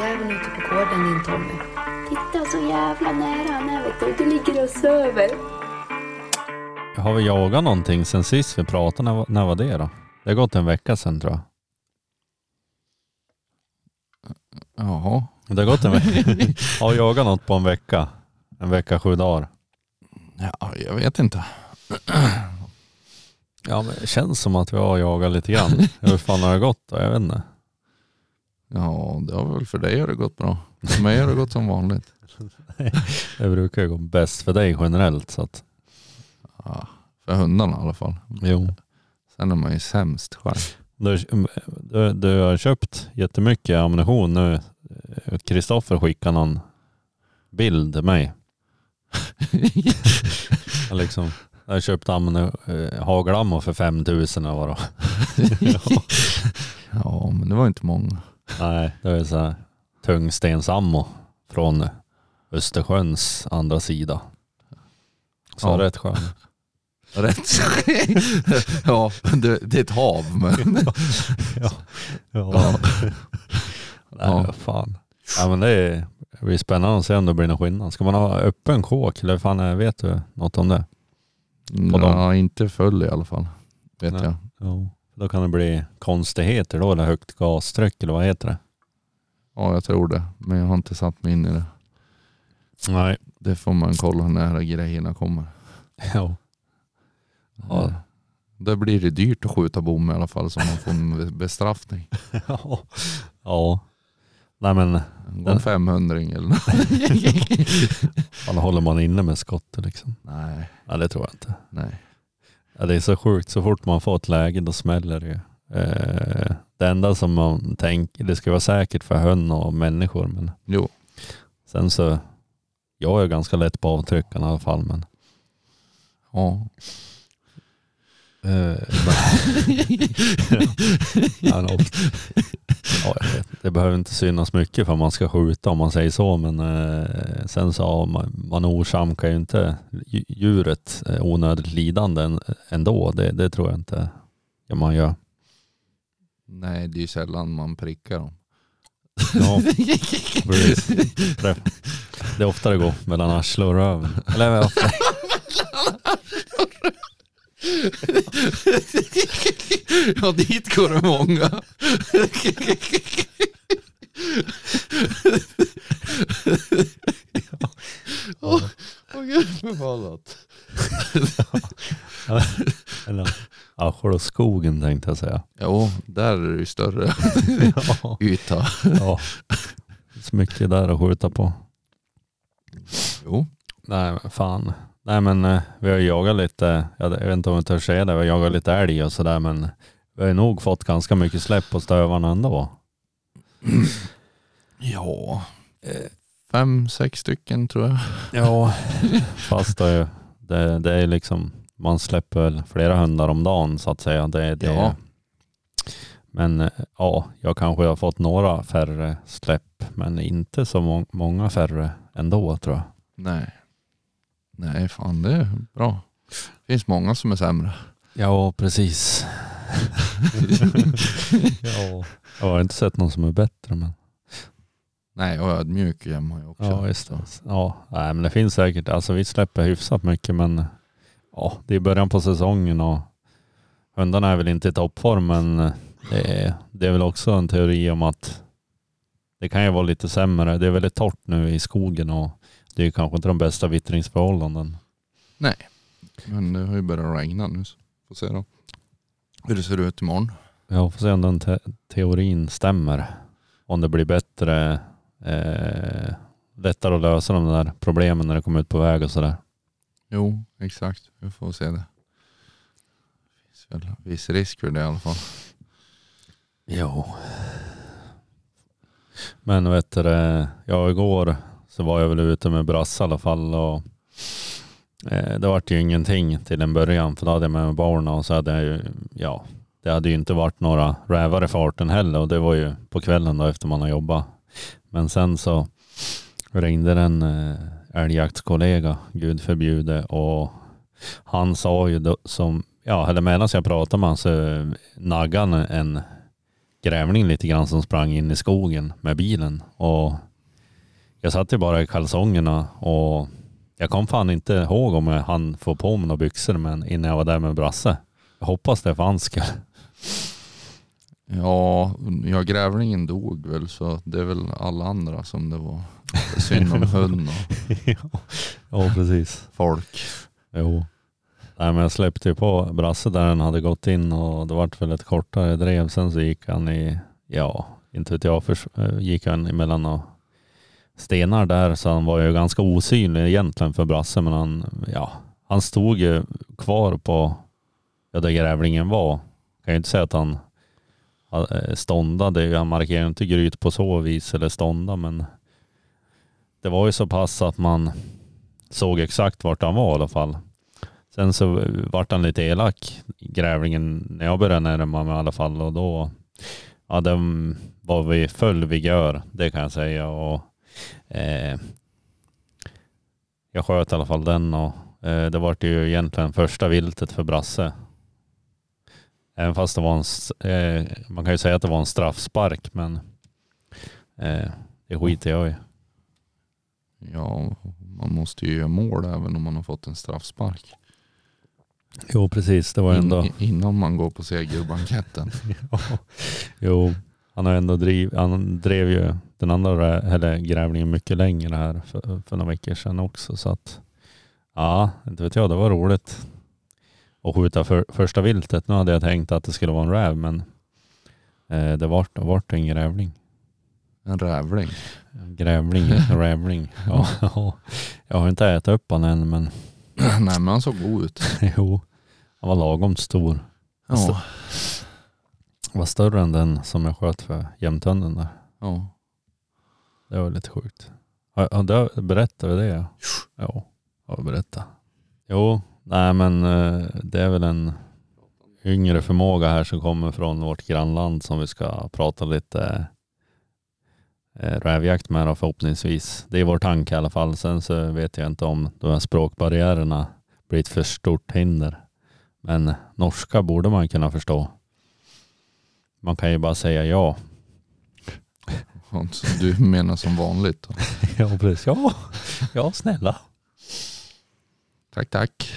är ute på gården din Tommy. Titta så jävla nära han är vet du. Du ligger och söver. Har vi jagat någonting sen sist vi pratade? När, när var det då? Det har gått en vecka sedan tror jag. Jaha. Det har gått en vecka. har vi jagat något på en vecka? En vecka, sju dagar. Ja, jag vet inte. Ja, men det känns som att vi har jagat lite grann. Hur fan har det gått då? Jag vet inte. Ja, det har vel for deg har det gått bra. For meg har det gått som vanligt. Det brukar ju gå bäst för dig generellt. Så att, Ja, för hundarna i alla fall. jo. Sen är man ju sämst själv. Du, du, du har köpt jättemycket ammunition nu. Kristoffer skickade någon bild till mig. Jag liksom, jag har köpt ammunition, hagelammo för 5000 eller vad det var. Ja, men det var inte många. Nej, det är så här tungstensammo från Östersjöns andra sida. Så Ja. rätt skön. Rätt. ja, det, det är ett hav men. Ja. Ja. Nej, Ja. fan. Ja, men det, är, det blir spännande att se om det blir någon skillnad. Ska man ha öppen kåk eller fan, är- vet du något om det? På dem? Ja, inte full i alla fall. Vet Nej. jag. Ja. Då kan det bli konstigheter då, eller högt gastryck eller vad heter det? Ja, jag tror det. Men jag har inte satt mig in i det. Nej. Det får man kolla när grejerna kommer. Ja. Ja. Där blir det dyrt att skjuta bom i alla fall så man får en bestraffning. ja. Ja. Nej men, En 500 eller något. håller man inne med skottet liksom? Nej, Ja det tror jag inte. nej. Ja, det är så sjukt, så fort man får ett läge då smäller det ju. Eh, det enda som man tänker, det ska vara säkert för hön och människor men Jo, sen så, jag är ganska lätt på avtryckarna i alla fall men ja. Eh, ja, ja, ja, vet. Det behöver inte synas mycket för man ska skjuta om man säger så. Men eh, sen så ja, man, man orsakar ju inte djuret eh, onödigt lidande ändå. Det, det tror jag inte ja, man gör. Nej, det är ju sällan man prickar dem. Ja, precis. Det är ofta det går mellan arsle och röven. Eller ja, dit går det mange. Åh gud förbannat. Eller arsle och skogen tänkte jag säga. Jo, där är det ju större Ja. yta. Ja, så mycket där att skjuta på. Jo, Nej men fan. Nej men eh, vi har jagat lite, jag vet inte om jag törs säga det, vi har jagat lite älg och sådär men vi har ju nog fått ganska mycket släpp på stövarna ändå. ja. Eh, Fem, sex stycken tror jag. Ja. Fast det, det, det är liksom, man släpper väl flera hundar om dagen så att säga. Det, det, Ja. Men eh, ja, jag kanske har fått några färre släpp men inte så må- många färre ändå tror jag. Nej. Nej, fan det är bra. Det finns många som är sämre. Ja, precis. ja. Jag har inte sett någon som är bättre. Men... Nej, och ödmjuk är man ju också. Ja, just det. Ja, nej, men det finns säkert. Alltså vi släpper hyfsat mycket, men ja, det är början på säsongen och hundarna är väl inte i toppform, men det är, det är väl också en teori om att det kan ju vara lite sämre. Det är väldigt torrt nu i skogen och det är kanske inte de bästa vittringsförhållanden. Men det har ju börjat regna nu. Får se då. Hur det ser ut imorgon. Ja, får se om den te teorin stämmer. Om det blir bättre, eh, lättare att lösa de där problemen när det kommer ut på väg och sådär. Jo, exakt. Vi får se det. Finns väl viss risk för det i alla fall. Jo. Men vet du, jag ja igår så var jag väl ute med Brasse i alla fall och eh, det vart ju ingenting till en början för då hade jag med mig barnen och så hade jag ju, ja, det hade ju inte varit några rävar i farten heller och det var ju på kvällen då efter man har jobbat. Men sen så ringde en eh, älgjaktskollega, gud förbjude, och han sa ju då, som, ja, eller medan jag pratade med honom så naggade han en grävling lite grann som sprang in i skogen med bilen. Och jag satt ju bara i kalsongerna och jag kom fan inte ihåg om jag hann få på mig några byxor men innan jag var där med Brasse. Jag hoppas det för hans skull. Ja, ja, grävlingen dog väl så det är väl alla andra som det var synd om hund och ja, precis. folk. Jo. Nej, men jag släppte ju på Brasse där han hade gått in och det vart väl ett kortare drev. Sen så gick han i, ja, inte vet jag, för, eh, gick han emellan och stenar där så han var ju ganska osynlig egentligen för Brasse men han, ja, han stod ju kvar på ja, där grävlingen var. Kan ju inte säga att han eh, ståndade, han markerade inte gryt på så vis eller stånda men det var ju så pass att man såg exakt vart han var i alla fall. Sen så vart han lite elak, grävlingen, när jag började närma mig i alla fall och då, ja den var vi full vigör, det kan jag säga och eh, jag sköt i alla fall den och eh, det vart ju egentligen första viltet för Brasse. Även fast det var en, eh, man kan ju säga att det var en straffspark men eh, det skiter jag i. Ja, man måste ju göra mål även om man har fått en straffspark. Jo precis, det var ändå In, innan man går på segerbanketten. Jo, han har ändå driv, han drev ju den andra eller grävlingen mycket längre här för, för några veckor sedan också. Så att ja, inte vet jag, det var roligt att skjuta för, första viltet. Nu hade jag tänkt att det skulle vara en räv men eh, det vart, vart en grävling. En rävling. En grävling, en rävling. Ja, ja. jag har inte ätit upp han än men Nej men han såg god ut. jo, han var lagom stor. Ja. Var större än den som jag sköt för jämtönden där. ja. Det var lite sjukt. Ja, har du berättat vi det? Ja, ja berätta. Jo, nej men eh, det är väl en yngre förmåga här som kommer från vårt grannland som vi ska prata lite eh, rävjakt med då förhoppningsvis. Det är vår tanke i alla fall. Sen så vet jag inte om de här språkbarriärerna blir ett för stort hinder. Men norska borde man kunna förstå. Man kan ju bara säga ja. Du menar som vanligt? Ja, precis. Ja, ja snälla. Tack tack.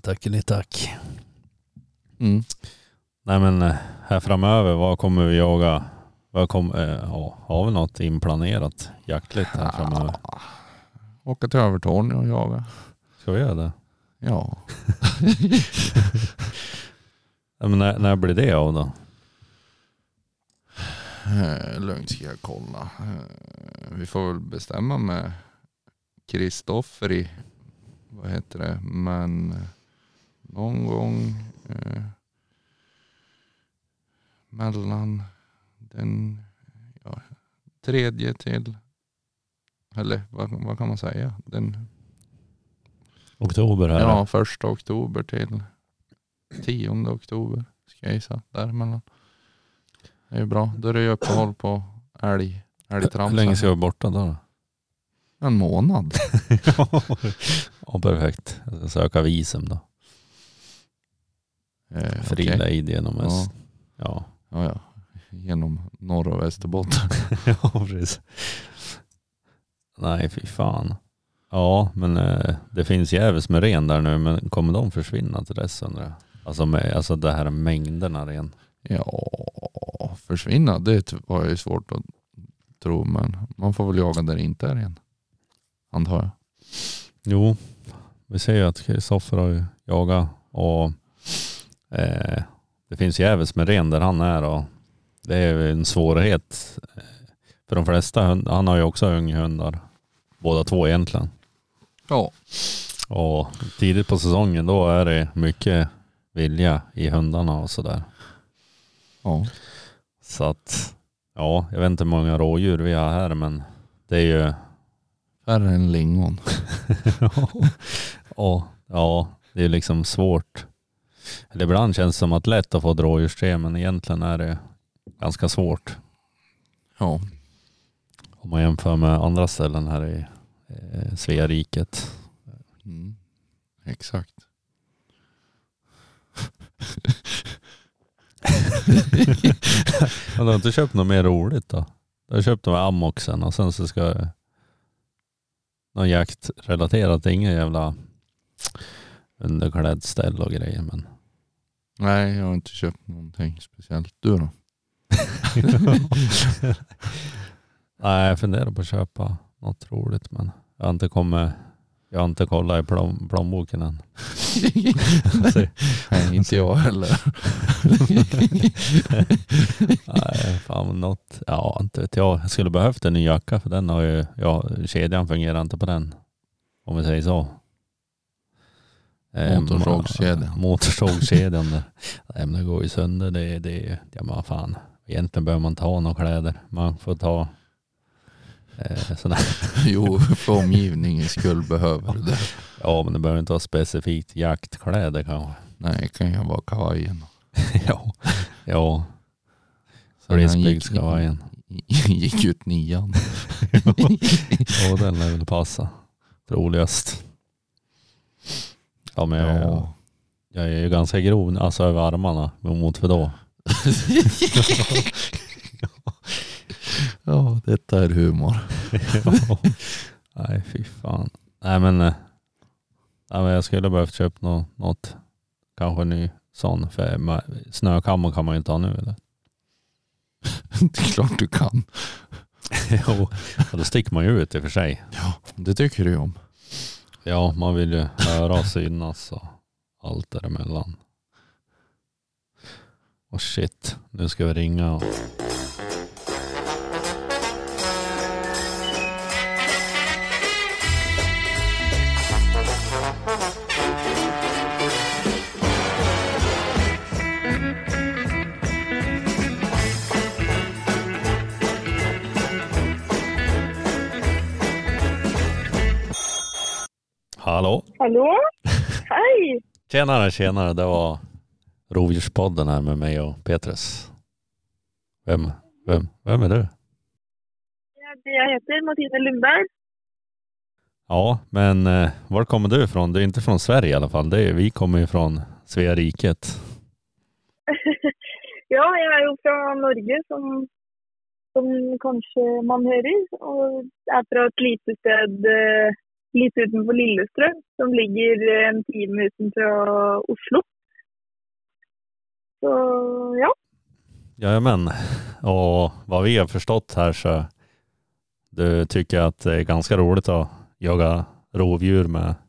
Tack tack. Mm. Nej men eh, här framöver, vad kommer vi jaga? Vad kom, eh, har vi något inplanerat jaktligt här framöver? Ja. Åka till Övertorneå och jaga. Ska vi göra det? Ja. Men när, när blir det av då? Eh, lugnt ska jag kolla. Eh, vi får väl bestämma med Kristoffer i, vad heter det, men eh, någon gång eh, mellan den ja, tredje till, eller vad, vad kan man säga? Den, Oktober här? ja, första oktober till tionde oktober ska jag gissa. Däremellan. Det är ju bra. Då är det ju uppehåll på älg, Hur älgtramsen. länge ska vi vara borta då? då? En månad. ja, perfekt. Jag ska söka visum då. Eh, Fri okej. lejd genom Ja. Ja. Ja, ja. Genom norr och Västerbotten. ja, precis. Nej, fy fan. Ja, men eh, det finns jävligt med ren där nu, men kommer de försvinna till dess undrar jag? Alltså, med, alltså det här mängderna ren. Ja, försvinna det var ju svårt att tro. Men man får väl jaga där det inte är ren. Antar jag. Jo, vi ser ju att Kristoffer har ju jagat och eh, det finns jävels med ren där han är och det är ju en svårighet eh, för de flesta. Han har ju också unghundar, båda två egentligen. Ja. Och tidigt på säsongen då är det mycket vilja i hundarna och sådär. ja. Så att ja, jag vet inte hur många rådjur vi har här men det är ju Färre än lingon. ja, ja, det är liksom svårt. Eller ibland känns det som att lätt att få ett men egentligen är det ganska svårt. Ja. Om man jämför med andra ställen här i eh, Svea-riket. Mm. Exakt. Men du har inte köpt något mer roligt då? Du har köpt de här ammoxen och sen så ska någon jaktrelaterat, ingen jävla underklädställ och grejer men Nej, jag har inte köpt någonting speciellt. Du då? Nej, jag funderar på att köpa något roligt men jag har inte kommit, jag har inte kollat i plån, plånboken än. ikke Nej, inte jag heller. Nej, fan något, ja inte vet jag. Jag skulle behövt en ny jacka för den har ju, ja kedjan fungerar inte på den. Om vi säger så. Eh, Motorsågskedjan. Motorsågskedjan där. Nej men det går ju sönder. Det, det, ja men fan. Egentligen behöver man ta några kläder. Man får ta sådär. Jo, for omgivningens skull behöver du det. Ja men det behöver inte ha specifikt jaktkläder kanske. Nej, kan jo vara kavajen. ja. Ja, det han gick- glesbygdskavajen. Gick ut nian. Ja den lär väl passa. Troligast. Ja men jag, Ja. jag är ju ganska grov alltså över armarna mot för då. Ja, dette er humor. Nei, fy fan. Nei, men, eh, nej, men jag skulle behövt köpa något, något kanske ny sån. För snøkammer snökammare kan man ju inte ha nu eller? Det är klart du kan. jo, och då sticker man ju ut i och för sig. Ja, det tycker du om. Ja, man vill ju höra synas och allt däremellan. Och shit, nu ska vi ringa och Tjenare, tjenare. Det var Rovdjurspodden här med mig och Petrus. Vem, vem, vem är du? Jag heter Martina Lundberg. Ja, men eh, var kommer du ifrån? Du är inte från Sverige i alla fall. Det är, vi kommer ju från Svea riket. Ja, jeg er jo fra Norge, som, som kanskje man hører. Og er fra et lite sted eh, litt utenfor Lillestrøm, som ligger en time utenfor Oslo. Så ja. Jajamän. Og hva vi har forstått her, så du tycker at det er ganske roligt å jage rovdjur med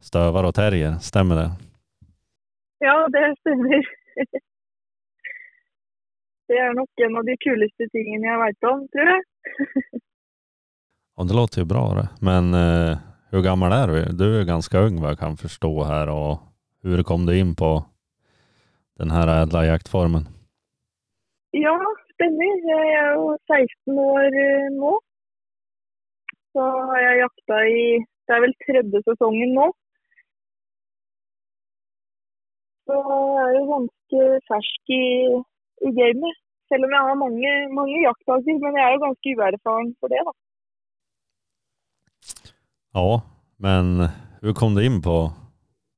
støver og terrier. stemmer det? Ja, det stemmer. Det er nok en av de kuleste tingene jeg veit om, tror jeg. Ja, det låter ju bra det. Men eh, hur gammal är du? Du är ganska ung vad jag kan förstå här och hur kom du in på den här ädla jaktformen? Ja, stemmer. Jeg er jo 16 år eh, nå. Så har jeg jakta i Det er vel tredje sesongen nå. Så jeg er jo ganske fersk i, i gamet. Selv om jeg har mange, mange jaktdager, men jeg er jo ganske uerfaren for det, da. Ja, men hur kom du in på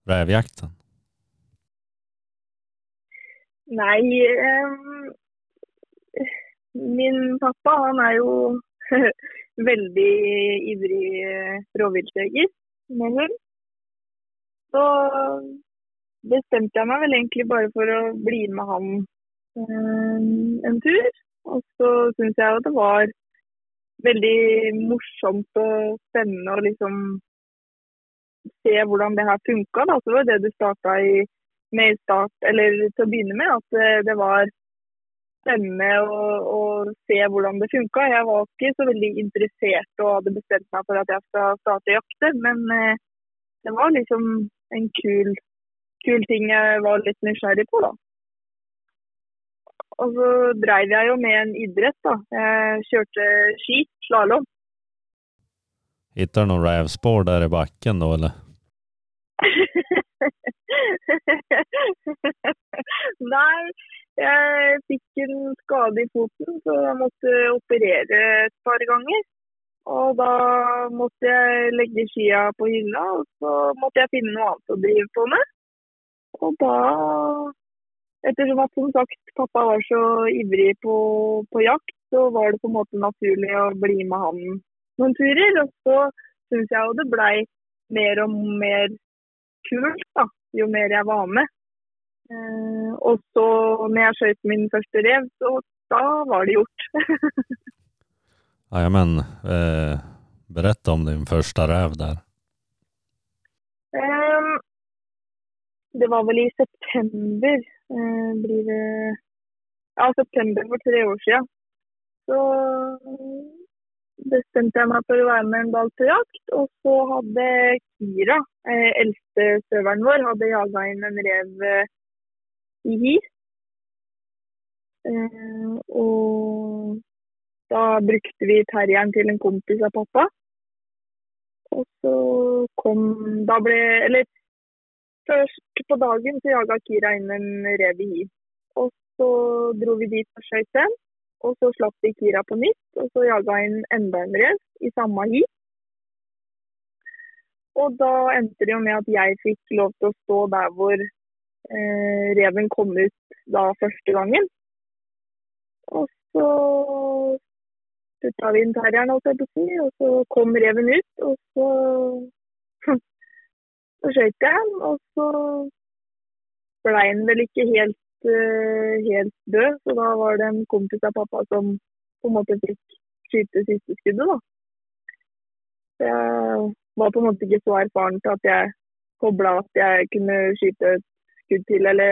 rävjakten? Nei um, Min pappa han er jo veldig ivrig rovviltjeger med hund. Så bestemte jeg meg vel egentlig bare for å bli med han um, en tur. Og så syns jeg jo det var veldig morsomt og spennende å liksom se hvordan det her funka. Det var det du starta med i start, eller til å begynne med, at det var spennende å, å se hvordan det funka. Jeg var ikke så veldig interessert og hadde bestemt meg for at jeg skal starte jakte, men eh, det var liksom en kul, kul ting jeg var litt nysgjerrig på, da. Og så dreiv jeg jo med en idrett, da. Jeg kjørte ski, slalåm. Hittar du noen rävspår der i bakken da, eller? Nei, jeg fikk en skade i foten, så jeg måtte operere et par ganger. Og da måtte jeg legge skia på hylla, og så måtte jeg finne noe annet å drive på med. Og da ettersom at som sagt pappa var så ivrig på, på jakt, så var det på en måte naturlig å bli med han noen turer. Og så syns jeg jo det blei mer og mer kult da, jo mer jeg var med. Eh, og så når jeg skjøt min første rev, så da var det gjort. Jajamän, eh, berett om din første rev der. Eh, det var vel i september, blir det Ja, september for tre år siden. Så bestemte jeg meg for å være med en dag på jakt. Og så hadde Kira, eh, eldste søveren vår, hadde jaga inn en rev eh, i hi. Eh, og da brukte vi terrieren til en kompis av pappa. Og så kom Da ble Eller først på dagen så jaga Kira inn en rev i hi. Og så dro vi dit og skjøt den. Og så slapp vi Kira på nytt, og så jaga inn enda en rev i samme hi. Og da endte det jo med at jeg fikk lov til å stå der hvor eh, reven kom ut da første gangen. Og så putta vi inn terrieren, og så kom reven ut. Og så, så skøyt jeg og så blei den vel ikke helt uh, helt død. Så da var det en kompis av pappa som på en måte fikk skyte siste skuddet, da. Så jeg var på en måte ikke så erfaren til at jeg kobla at jeg kunne skyte et skudd til. Eller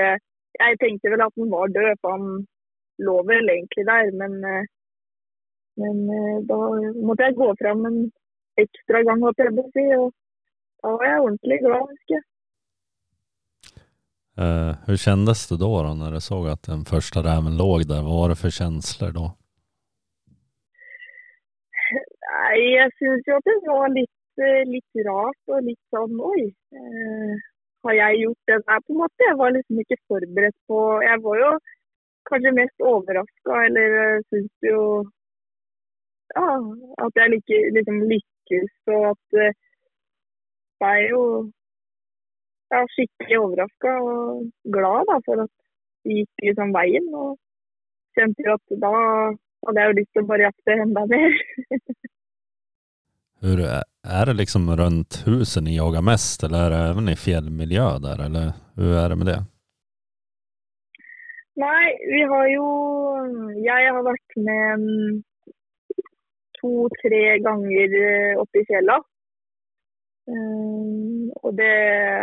jeg tenkte vel at den var død, for han lå vel egentlig der. Men, uh, men uh, da måtte jeg gå fram en ekstra gang, håper jeg på si. Og da var jeg ordentlig glad, husker jeg. Eh, hur kändes det då, då när du såg att den första räven låg där? Vad var det för känslor då? Nei, jeg syns jo at det var litt, eh, litt rart og litt sånn oi. Eh, har jeg gjort det der, på en måte? Jeg var liksom ikke forberedt på Jeg var jo kanskje mest overraska, eller eh, syns jo ja, at jeg like, liksom lykkes, og at eh, er er jo ja, skikkelig overraska og glad da, for at det gikk liksom veien. Og kjente jo at da hadde jeg jo lyst til å bare jakte enda mer. Hur er det liksom rundt huset ni jager mest eller er det även i fjellmiljøet der, eller hur er det med det? Nei, vi har jo Jeg har vært med to-tre ganger eh, oppe i fjella. Um, og det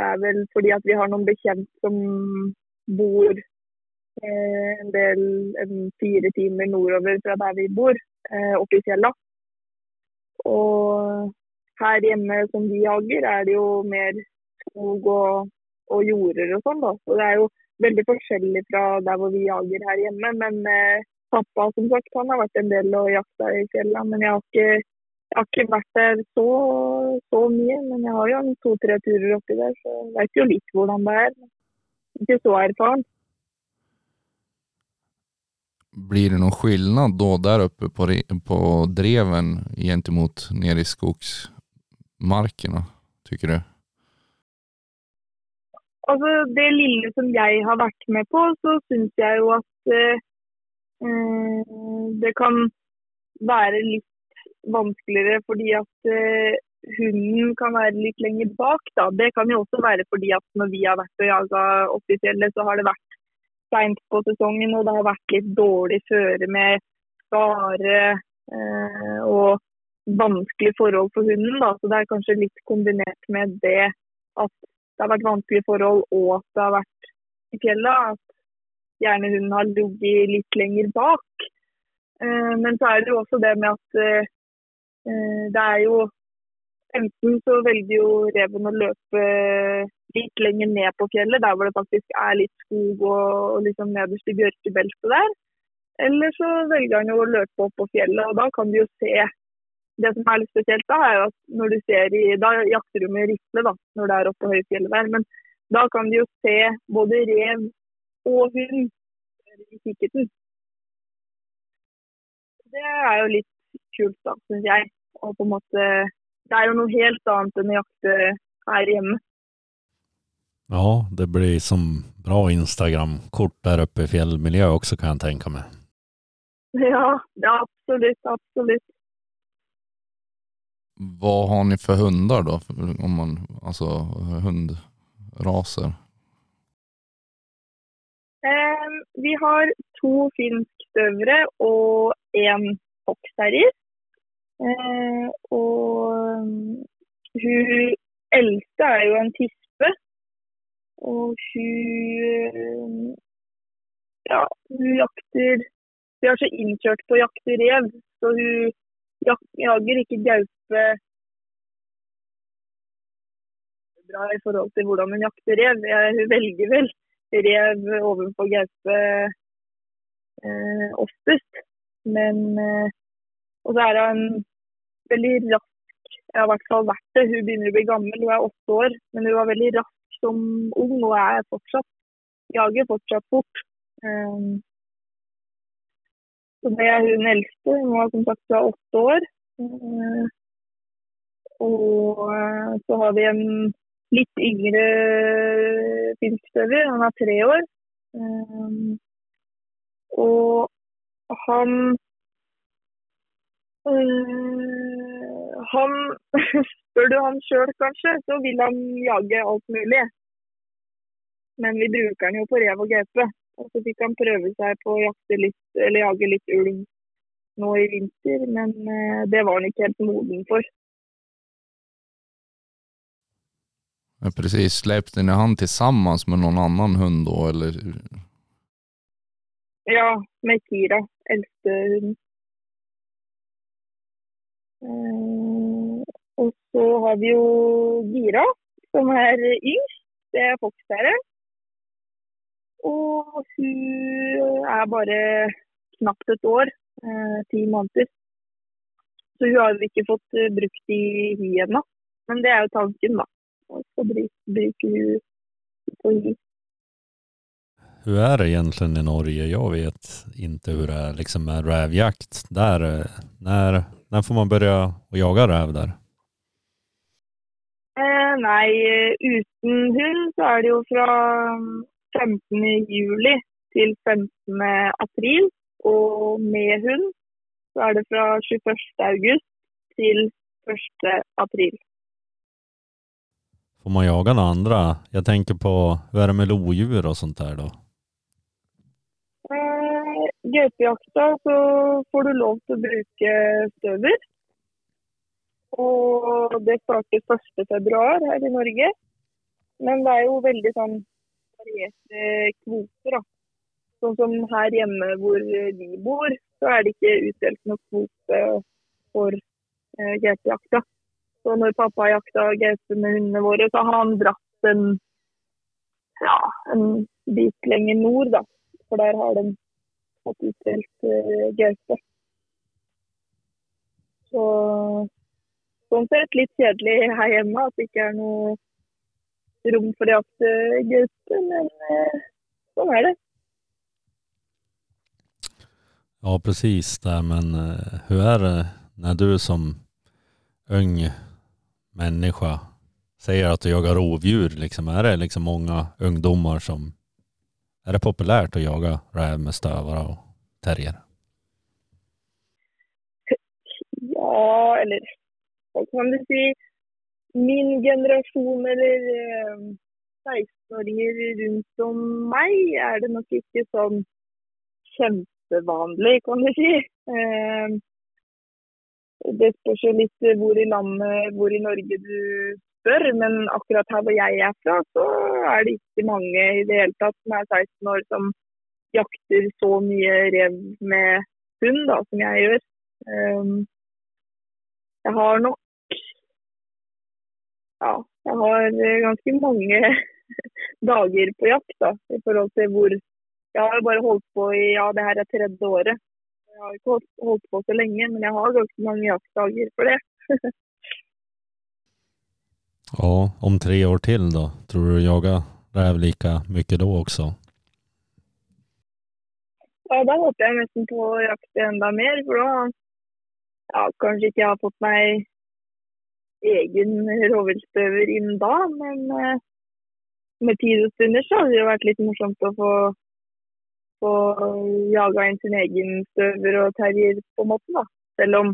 er vel fordi at vi har noen bekjent som bor eh, en del en fire timer nordover fra der vi bor, eh, oppe i fjella. Og her hjemme som vi jager, er det jo mer skog og, og jorder og sånn, da. Så det er jo veldig forskjellig fra der hvor vi jager her hjemme. Men eh, pappa som sagt, han har vært en del og jakta i fjella. Men jeg har ikke, jeg har ikke vært der så, så mye. Men jeg har jo to-tre turer oppi der, så jeg vet jo litt hvordan det er. Ikke så erfaren. Blir det noen skillnad da der oppe på, på dreven gentemot nede i skogsmarkene, tycker du? Altså, det lille som jeg har vært med på, så syns jeg jo at eh, eh, det kan være litt vanskeligere fordi at eh, hunden kan være litt lenger bak. Da. Det kan jo også være fordi at når vi har vært og jaga oppe i fjellet, så har det vært seint på sesongen og det har vært litt dårlig føre med skare eh, og vanskelige forhold for hunden. Da. Så det er kanskje litt kombinert med det at det har vært vanskelige forhold og at det har vært i fjellet. At gjerne hunden har ligget litt lenger bak. Eh, men så er det jo også det med at eh, det er jo Enten så velger jo reven å løpe litt lenger ned på fjellet, der hvor det faktisk er litt skog og, og liksom nederst i bjørkebeltet der. Eller så velger han jo å løpe opp på fjellet, og da kan du jo se det som er litt spesielt da, er jo at når du ser i, da jakter du med rifle da, når det er oppe på høyfjellet der, men da kan du jo se både rev og hund i kikkerten. Det er jo litt kult da, synes jeg. Og på en måte, det er jo noe helt annet enn å jakte her hjemme. Ja, det blir som bra Instagram-kort der oppe i fjellmiljøet også, kan jeg tenke meg. Ja, ja absolutt, absolutt. Vad har ni för hundar då? Om man, alltså hundraser? Eh, vi har to finskstøvere og en foxterrier. Eh, og hun eldste er jo en tispe. Og hun Ja, hun jakter Vi er så innkjørt på å jakte rev, så hun jak jager ikke gaupe bra i forhold til hvordan hun jakter rev. Hun velger vel rev overfor gaupe eh, oftest. Men eh, Og så er hun veldig rask. Jeg har i hvert fall vært det. Hun begynner å bli gammel, hun er åtte år. Men hun var veldig rask som ung og er fortsatt. Jager fortsatt fort. Um, så det er hun eldste. Hun var som sagt fra åtte år. Uh, og uh, så har vi en litt yngre finskstøver. Han er tre år. Um, og han øh, Han Spør du han sjøl, kanskje, så vil han jage alt mulig. Men vi bruker han jo på rev og gaupe. Og så fikk han prøve seg på å litt, eller jage litt ulv nå i vinter, men uh, det var han ikke helt moden for. Ja, precis. Släppte ni han tillsammans med någon annan hund då eller? Ja, med Kira, eldste hund. Eh, og så har vi jo Gira, som er yngst. Det er foxterrier. Og hun er bare knapt et år, eh, ti måneder. Så hun har vi ikke fått eh, brukt i hi ennå. Men det er jo tanken, da. Og så bruker hun på hi. Hur är det egentligen i Norge? Jag vet inte hur det är liksom med rävjakt. Där, när, när får man börja jaga räv där? Eh, nei, uten hund så er det jo fra 15. juli til 15. april. Og med hund så er det fra 21. august til 1. april. Får man jaga några andra? Jag tänker på, hva är det med lodjur och sånt där då? Gaupejakta så får du lov til å bruke støver. Og det starter 1. februar her i Norge. Men det er jo veldig sånn varierte kvoter, da. Sånn som her hjemme hvor vi bor, så er det ikke utdelt noen kvote for eh, gaupejakta. Så når pappa jakta gaupe med hundene våre, så har han dratt en, ja, en bit lenger nord, da. For der har de fått utdelt uh, gaupe. Så sånn sett litt kjedelig her hjemme at det ikke er noe rom for å jakte gaupe, men uh, sånn er det. Ja, precis det. Men hur är det när du som ung människa säger att du jagar rovdjur? Liksom, är det liksom många ungdomar som... Är det populärt att jaga räv med stövare och terrier? Ja, eller hva kan du si? Min generasjon eller eh, 16-åringer rundt om meg er det nok ikke sånn kjempevanlig, kan du si. Eh, det spørs jo litt hvor i landet, hvor i Norge du spør, men akkurat her hvor jeg er fra, så er det ikke mange i det hele tatt som er 16 år som jakter så mye rev med hund da, som jeg gjør. Um, jeg har nok Ja, jeg har ganske mange dager på jakt da, i forhold til hvor Jeg har jo bare holdt på i Ja, det her er tredje året. Jeg har ikke holdt, holdt på så lenge, men jeg har ganske mange jaktdager for det. Ja, om tre år till då? Tror du jaga räv lika mycket då också? Ja, da håper jeg nesten på å jakte enda mer, for da ja, kanskje ikke jeg har fått meg egen rovviltstøver inn da, men eh, med tid og stunder så hadde det jo vært litt morsomt å få, få jaga inn sin egen støver og terrier, på en måte. da. Selv om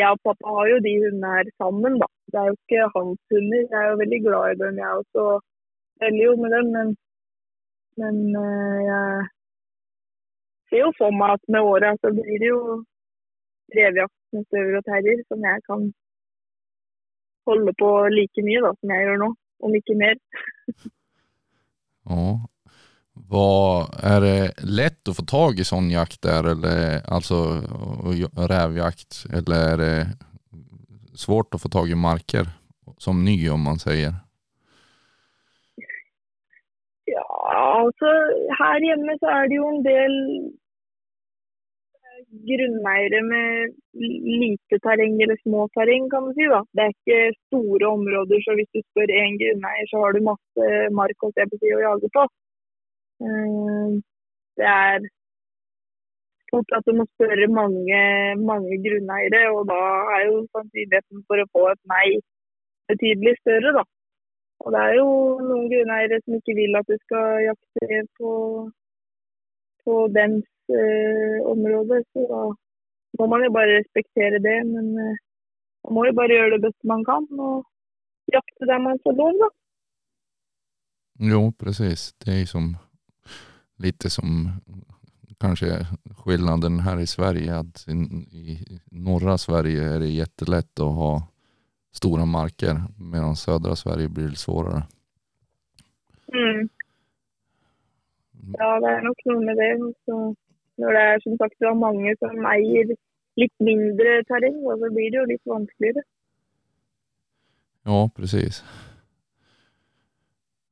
jeg og pappa har jo de hundene her sammen, da. Det er jo ikke hans hunder. Jeg er jo veldig glad i dem, jeg også. Veldig jo med dem, men, men eh, jeg ser jo for meg at med åra så blir det jo revejakt med støver og terrier som jeg kan holde på like mye da, som jeg gjør nå, om ikke mer. Ja. Vad, är det lätt att få tag i sån jakt där, eller alltså rävjakt, eller är det svårt att få tag i marker som ny om man säger? Ja, altså her hjemme så er det jo en del eh, grunneiere med lite terreng eller små terreng, kan man si. da. Det er ikke store områder, så hvis du spør én grunneier, så har du masse mark å, se på, å jage på. Eh, Det er stort at du må spørre mange, mange grunneiere, og da er jo sannsynligheten for å få et nei betydelig større, da. Og det er jo noen grunneiere som ikke vil at du skal jakte på, på dens eh, område, så da må man jo bare respektere det. Men eh, man må jo bare gjøre det beste man kan og jakte der man får lov, da. Jo, presis. Det er ju som lite som kanske skillnaden här i Sverige att i, norra Sverige är det jättelätt att ha stora marker medan södra Sverige blir litt svårare. Mm. Ja, det er nok noe med det. Så når det er som sagt det er mange som eier litt mindre terreng, så blir det jo litt vanskeligere. Ja, precis.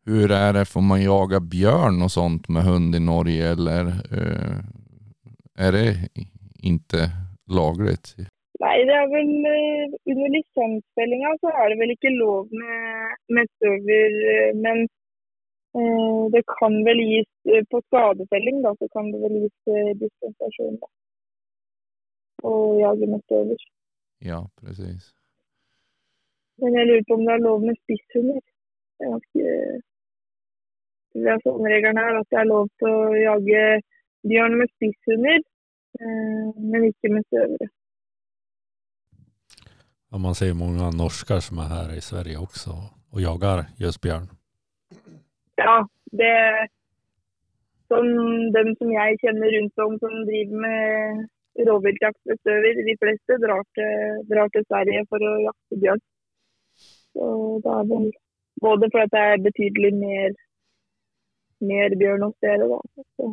Hur är det, får man jaga björn och sånt med hund i Norge eller uh, är det inte lagligt? Nei, det er vel eh, under lisensfellinga så er det vel ikke lov med, med støver, eh, men uh, det kan vel gis på skadefelling, da, så kan det vel gis eh, dispensasjon da. Og jage med støver. Ja, precis. Men jeg lurer på om det er lov med spisshunder. Det er ganske Det er sånn er at det er lov til å jage bjørn med spisshunder, eh, men ikke med støvere. Ja, man ser mange norsker som er her i Sverige også og jager just. Ja, det Som dem som jeg kjenner rundt om som driver med rovviltjakt med støver, de fleste drar til, drar til Sverige for å jakte bjørn. Så da er vel både fordi det er betydelig mer, mer bjørn hos dere, da. Så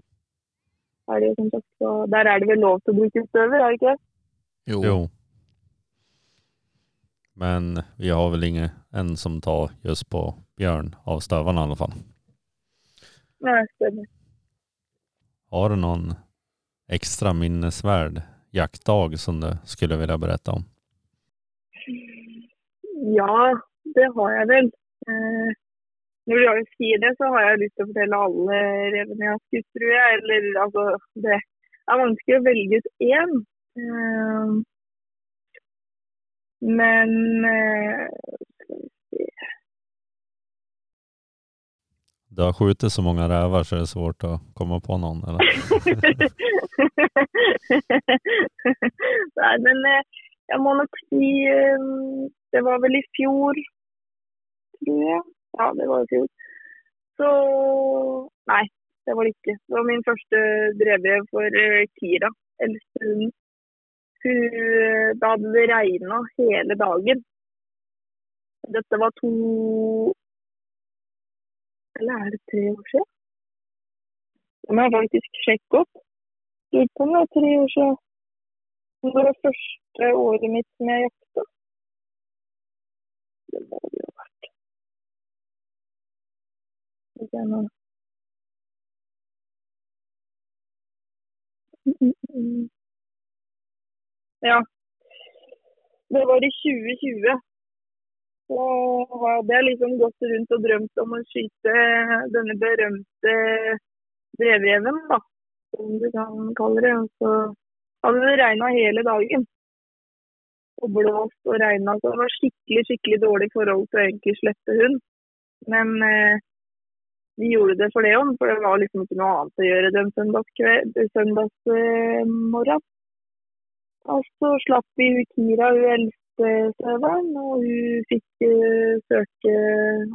er det jo som sagt, så der er det vel lov til å bruke støver, er det ikke? Jo, Jo. Men vi har vel ingen en som tar just på bjørn av støvene, i alle fall. Nei, stemmer. Har du noen ekstra minnesverd jaktdag som du skulle vilja berette om? Ja, det har jeg vel. Eh, når jeg sier det, så har jeg lyst til å fortelle alle revene jeg har skutt, tror jeg. Eller altså, det er vanskelig å velge ut én. Eh, men eh, Du har skutt så mange rever, så det är svårt å komme på noen, Eller? Nei, men eh, jeg må nok si eh, Det var vel i fjor, tror jeg. Ja, det var i fjor. Så Nei, det var det ikke. Det var min første brevbrev for eh, Kira. Hun, eh, Da hadde det regna hele dagen. Dette var to Eller er det tre år siden? Det må jeg faktisk sjekke opp. Lurer på om det er tre år siden. Det var det første året mitt jeg jakta. Det var det Mm, mm, mm. Ja. Det var i 2020. Så hadde jeg liksom gått rundt og drømt om å skyte denne berømte brevreven, da. Som du kan kalle det. Og så hadde det regna hele dagen. Og blåst og regna. Så det var skikkelig skikkelig dårlig forhold til å egentlig slippe hund. Men eh, vi gjorde det for det òg, for det var liksom ikke noe annet å gjøre den søndagsmorgenen. Og så slapp vi Kira, hun eldste søveren, og hun fikk eh, søke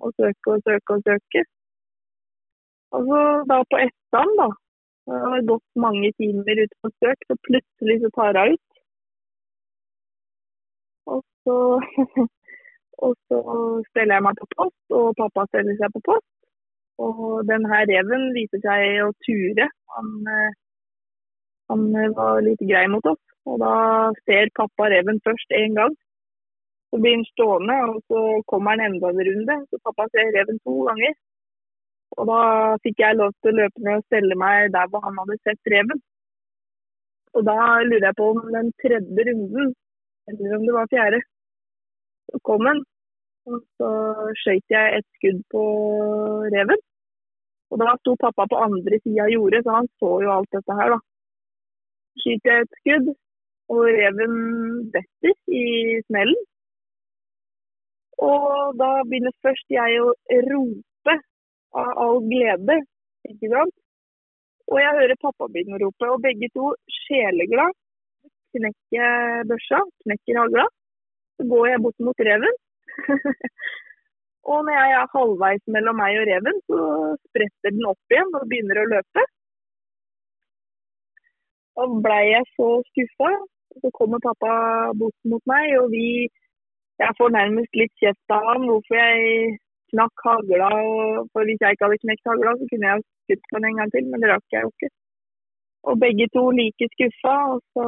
og søke og søke og søke. Og så da på ettan, da, det har gått mange timer ute på søk, så plutselig så tar hun ut. Og så, og så steller jeg meg på post, og pappa steller seg på post. Og den her reven viser seg å ture. Han, eh, han var litt grei mot oss. Og da ser pappa reven først én gang. Så blir han stående, og så kommer han enda en runde. Så pappa ser reven to ganger. Og da fikk jeg lov til å løpe ned og stelle meg der hvor han hadde sett reven. Og da lurer jeg på om den tredje runden, eller om det var fjerde, så kom han. Og så skøyt jeg et skudd på reven. Og da sto pappa på andre sida av jordet, så han så jo alt dette her, da. Skyter jeg et skudd, og reven detter i smellen. Og da begynner først jeg å rope av all glede, ikke sant. Og jeg hører pappa begynne å rope, og begge to sjeleglad. Knekker børsa, knekker hagla. Så går jeg bort mot reven. og når jeg er halvveis mellom meg og reven, så spretter den opp igjen og begynner å løpe. Da blei jeg så skuffa. Så kommer pappa bort mot meg, og vi Jeg får nærmest litt kjeft av ham hvorfor jeg knakk hagla. For hvis jeg ikke hadde knekt hagla, så kunne jeg skutt på den en gang til, men det rakk jeg jo ikke. Og begge to like skuffa. Og så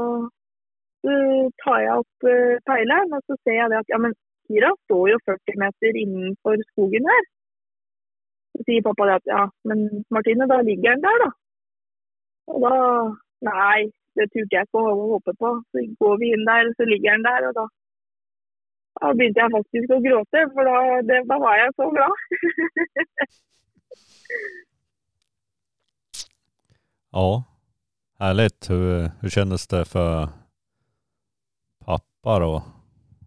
tar jeg opp uh, peileren, og så ser jeg at ja, men Kira står jo 40 meter innenfor skogen her. Så sier pappa det at ja, men Martine, da ligger den der, da. Og da Nei, det turte jeg ikke å håpe på. Så går vi inn der, så ligger den der, og da da begynte jeg faktisk å gråte, for da, det, da var jeg så glad. Ja, härligt. Hur, hur kändes det för pappa då?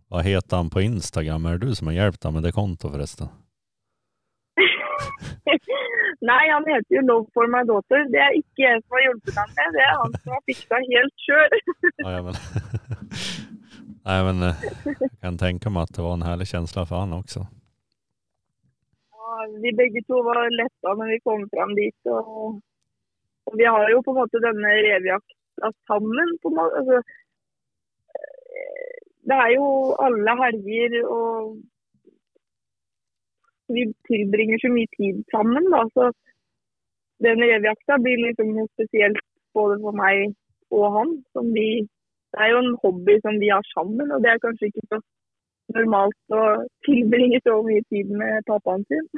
Vad heter han på Instagram? Är det du som har hjälpt honom med det konto förresten? Nei, han heter jo Love for my daughter. Det er ikke jeg som har hjulpet ham med, det er han som har fiksa helt sjøl. Ja, ja, men... Nej, men eh, jag kan tänka mig att det var en härlig känsla för han också. Ja, vi begge to var letta når vi kom fram dit. Og, og vi har jo på en måte denne revejakta sammen. måte. Altså, det er jo alle helger og Vi tilbringer så mye tid sammen, da. Så den revejakta blir liksom noe spesielt både for meg og han. Som vi, det er jo en hobby som vi har sammen, og det er kanskje ikke så normalt å tilbringe så mye tid med pappaen sin.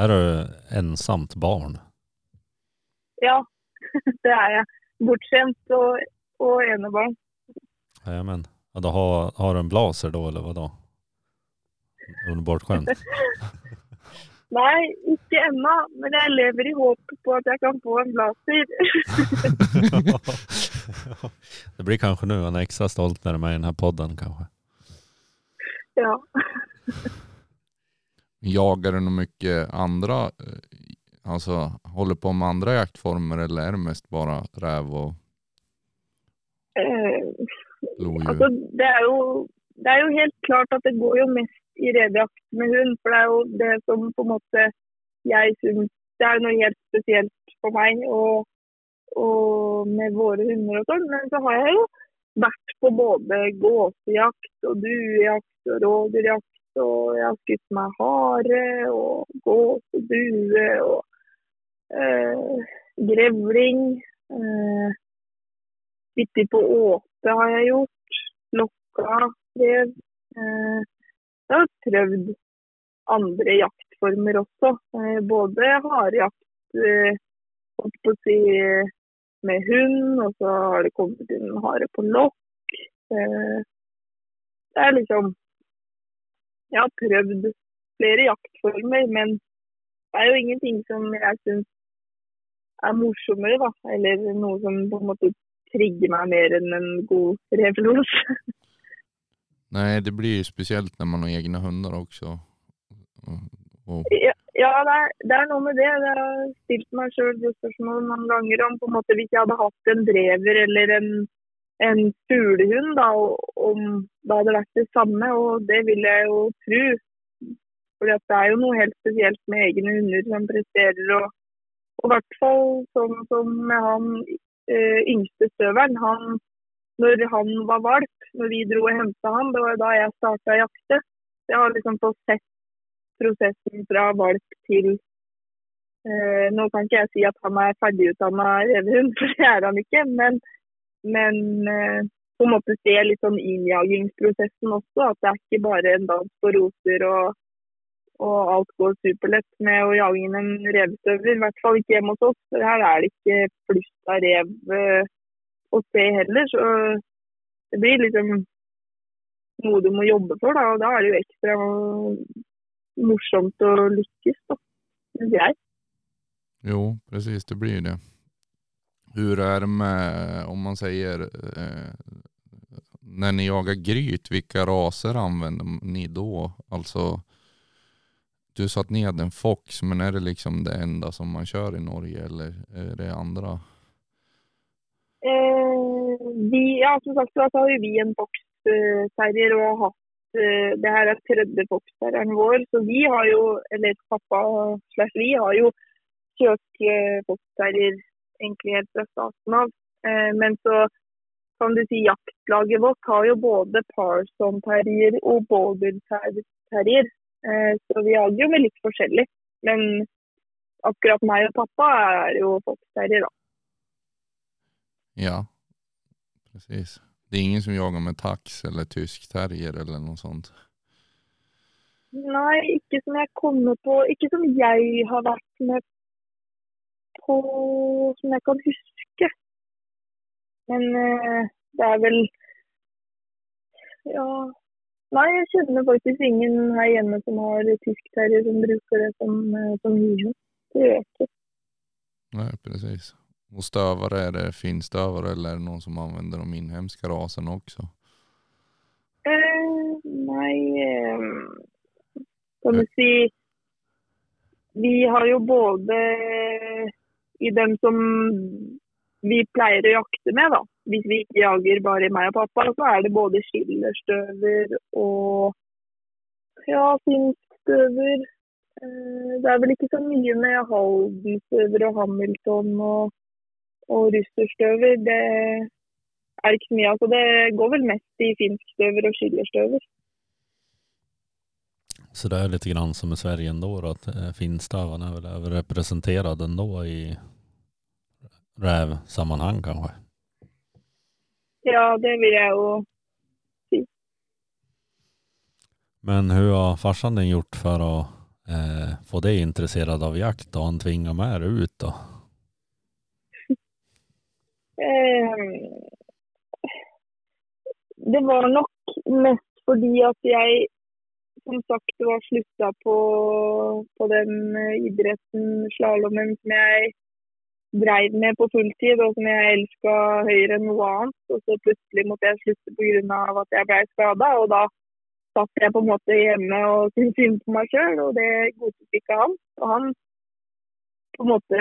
Er du ensomt barn? Ja, det er jeg. Bortskjemt og, og enebarn. Jajamän. Ja, då har, har du en blaser då eller vadå? Underbart bortskämd? Nei, ikke ennå, men jeg lever i håp på at jeg kan få en blazer. det blir kanske nu en extra stolt när du är med i den här podden kanske. ja. Jagar du nog mycket andra, eh, alltså håller på med andra jaktformer eller är det mest bara räv och Eh? Altså, det, er jo, det er jo helt klart at det går jo mest i revejakt med hund. For det er jo det som på en måte jeg syns Det er noe helt spesielt for meg og, og med våre hunder og sånn. Men så har jeg jo vært på både gåsejakt og duejakt og rådyrjakt. Og jeg har skutt meg hare og gås og due og øh, grevling. Øh, Sittet på åte har jeg gjort. Lokka rev. Eh, jeg har prøvd andre jaktformer også. Eh, både harejakt eh, si, med hund, og så har det kommet inn hare på lokk. Det er liksom Jeg har prøvd flere jaktformer, men det er jo ingenting som jeg syns er morsommere, da. Eller noe som på en måte trigger meg mer enn en god revlos. Nei, det blir jo spesielt når man har egne hunder også. Og, Ja, Ja, det er, det er noe med det. Jeg har stilt meg sjøl det spørsmålet mange ganger om på en måte hvis jeg hadde hatt en drever eller en, en fuglehund, da, om det hadde vært det samme. Og det vil jeg jo tro. For det er jo noe helt spesielt med egne hunder som presterer. Og, og i hvert fall sånn som med han øh, yngste støveren. Han, når han var valp, når vi dro og henta han, det var da jeg starta å jakte. Jeg har liksom fått sett prosessen fra valp til uh, Nå kan ikke jeg si at han er ferdigutdanna revehund, for det er han ikke. Men, men uh, på en måte se litt sånn innjagingsprosessen også. At det er ikke bare en dans på roser og, og alt går superlett med å jage inn en revstøver. I hvert fall ikke hjemme hos oss, for her er det ikke flust av rev eh, å se heller. Så det blir liksom noe du må jobbe for, da. Og da er det jo ekstra morsomt å lykkes, da, syns jeg. Jo, precis, det blir det. Hur är det med, om man sier eh, Når ni jagar gryt, vilka raser använder ni da? Alltså, du satt ned en Fox, men är det liksom det enda som man kör i Norge eller är det andra? Eh, vi, ja, som sagt så har vi en Fox eh, terrier og har hatt eh, det her er tredje Fox-terrieren vår, så vi har jo, eller pappa slash vi har jo kjørt eh, Fox-terrier egentlig helt fra starten av. Eh, men så kan du si jaktlaget vårt har jo både Parson-terrier og Border-terrier. Eh, så vi jager jo med litt forskjellig. Men akkurat meg og pappa er jo Fox-terrier, da. Ja, precis. Det er ingen som jager med tax eller tysk terrier eller noe sånt. Nei, ikke som jeg kommer på. Ikke som jeg har vært med på som jeg kan huske. Men eh, det er vel Ja. Nei, jeg kjenner faktisk ingen her hjemme som har tysk terrier som bruker det som, eh, som hyrhund. Det gjør jeg ikke. Nei, precis. Och stövare, är det finstövare eller någon som använder de inhemska raserna också? Eh, nei eh, Kan du si Vi har jo både i dem som vi pleier å jakte med, da. Hvis vi ikke jager bare meg og pappa, så er det både skillerstøver og ja, finskstøver. Eh, det er vel ikke så mye med Haldenstøver og Hamilton og, og russerstøver. Det er ikke så mye. Altså, det går vel mest i finskstøver og skillerstøver. Så det er litt grann som i Sverige ändå at finstavene er vel väl ändå i rävsammanhang kanske. Ja, det vil jeg jo si. Men hva har farsan din gjort for å eh, få deg interessert av jakt og han tvinga med dig ut då? eh, Det var nok mest fordi at jeg som sagt var slutta på, på den eh, idretten, slalåmen, som jeg dreiv med på fulltid, og som jeg elska høyere enn noe annet. Og så plutselig måtte jeg slutte pga. at jeg ble skada, og da satt jeg på en måte hjemme og syntes synd på meg sjøl, og det godtok ikke han. Og han på en måte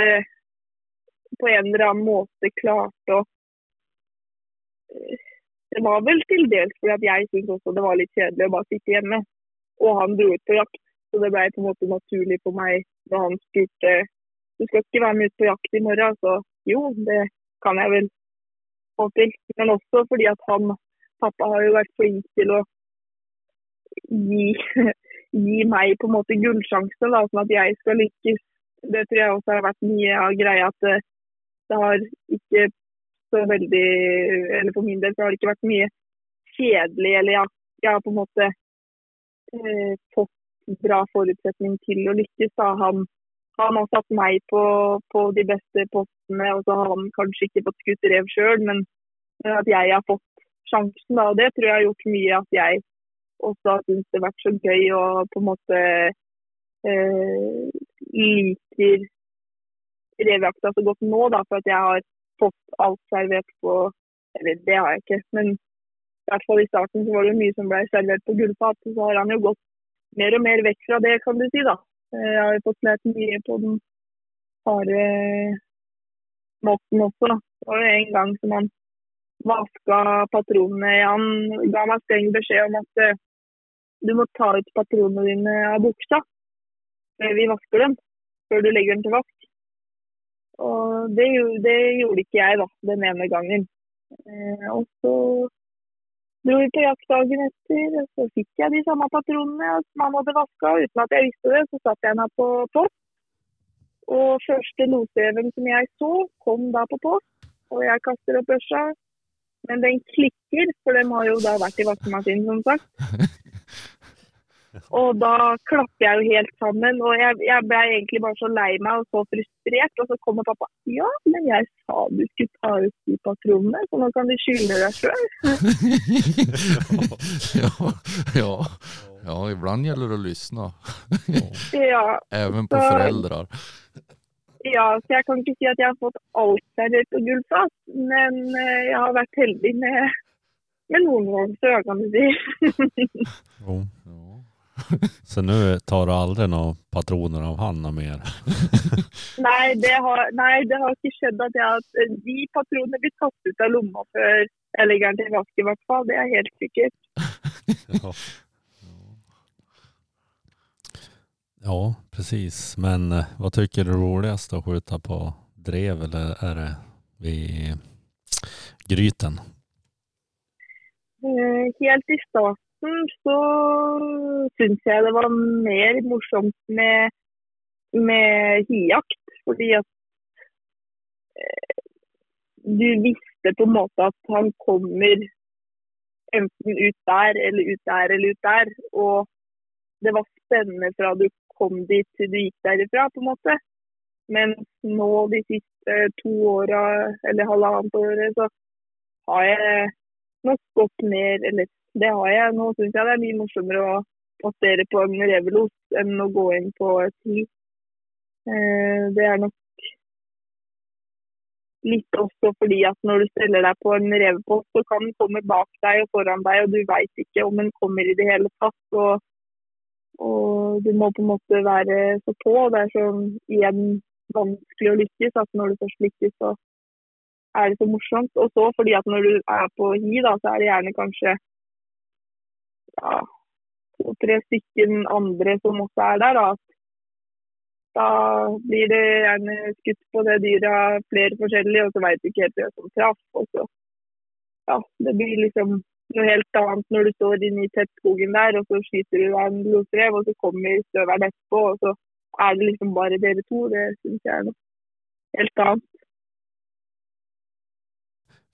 på en eller annen måte klarte å Det var vel til dels fordi at jeg syntes også det var litt kjedelig å bare sitte hjemme. Og han dro ut på jakt, så det ble på en måte naturlig for meg når han spurte du skal ikke være med ut på jakt i morgen, så jo, det kan jeg vel få til. Men også fordi at han, pappa har jo vært flink til å gi, gi meg på en måte gullsjanse, da, sånn at jeg skal lykkes. Det tror jeg også har vært mye av greia at det, det har ikke så veldig Eller for min del så har det ikke vært mye kjedelig, eller jeg, jeg har på en måte eh, fått bra forutsetning til å lykkes. Da. Han, han har satt meg på, på de beste postene, og så har han kanskje ikke fått skutt rev sjøl, men at jeg har fått sjansen. Da. Og det tror jeg har gjort mye at jeg også har syntes det har vært så gøy og på en måte eh, liker revjakta så godt nå, da, for at jeg har fått alt servert på Eller det har jeg ikke, men i hvert fall i starten så var det mye som ble servert på gullfat. Så har han jo gått mer og mer vekk fra det, kan du si. da. Eh, Jeg har jo fått lært mye på den harde måten også. Det var jo en gang som han vaska patronene. Han ga meg streng beskjed om at eh, du må ta ut patronene dine av buksa før vi vasker dem. Før du legger dem til vask. Og det, det gjorde ikke jeg da, den ene gangen. Eh, og så dro vi på jakt dagen etter, og så fikk jeg de samme patronene som han hadde vaska. Uten at jeg visste det, så satt jeg henne på post. Og første losreven som jeg så, kom da på post. Og jeg kaster opp børsa. Men den klikker, for den har jo da vært i vaskemaskinen, som sagt. Og da klapper jeg jo helt sammen. Og jeg, jeg ble egentlig bare så lei meg og så frustrert. Og så kommer pappa. Ja, men jeg sa du skulle ta ut de patronene, så nå kan du skylde deg sjøl. ja, ja, ja, ibland gjelder det å lysne. Ja, Even på foreldre. ja, så jeg kan ikke si at jeg har fått alt servert på gullfat, men eh, jeg har vært heldig med, med noen ganger, kan du si. Jo. Så nu tar du aldrig några patroner av Hanna mer? Nei, det har, nei, det har ikke skjedd at jeg har De patronene blir tatt ut av lomma før jeg legger den til vask, i hvert fall. Det er helt sikkert. Ja. Ja, precis. Men hva vad tycker du är roligast att skjuta på drev eller är det vid gryten? Eh, Helt i starten så syns jeg det var mer morsomt med, med hijakt. Fordi at eh, du visste på en måte at han kommer enten ut der eller ut der eller ut der. Og det var spennende fra du kom dit til du gikk derifra, på en måte. Men nå de siste to åra, eller halvannet året, så har jeg nok gått mer Eller det har jeg. Nå syns jeg det er mye morsommere å passere på en revelos enn å gå inn på et hi. Eh, Det er nok litt også fordi at når du steller deg på en revepost, så kan den komme bak deg og foran deg, og du veit ikke om den kommer i det hele tatt. Og, og du må på en måte være så på. og Det er sånn igjen vanskelig å lykkes. At når du først lykkes, så er det så morsomt. Og så fordi at når du er på hi, da, så er det gjerne kanskje ja, to-tre stykker andre som også er der. Da. da blir det gjerne skutt på det dyret flere forskjellige, og så veit du ikke helt hvem som traff. Og så, ja, det blir liksom noe helt annet når du står inne i tettskogen der, og så skyter du deg en blodstrev, og så kommer støvelen etterpå, og så er det liksom bare dere to. Det syns jeg er noe helt annet.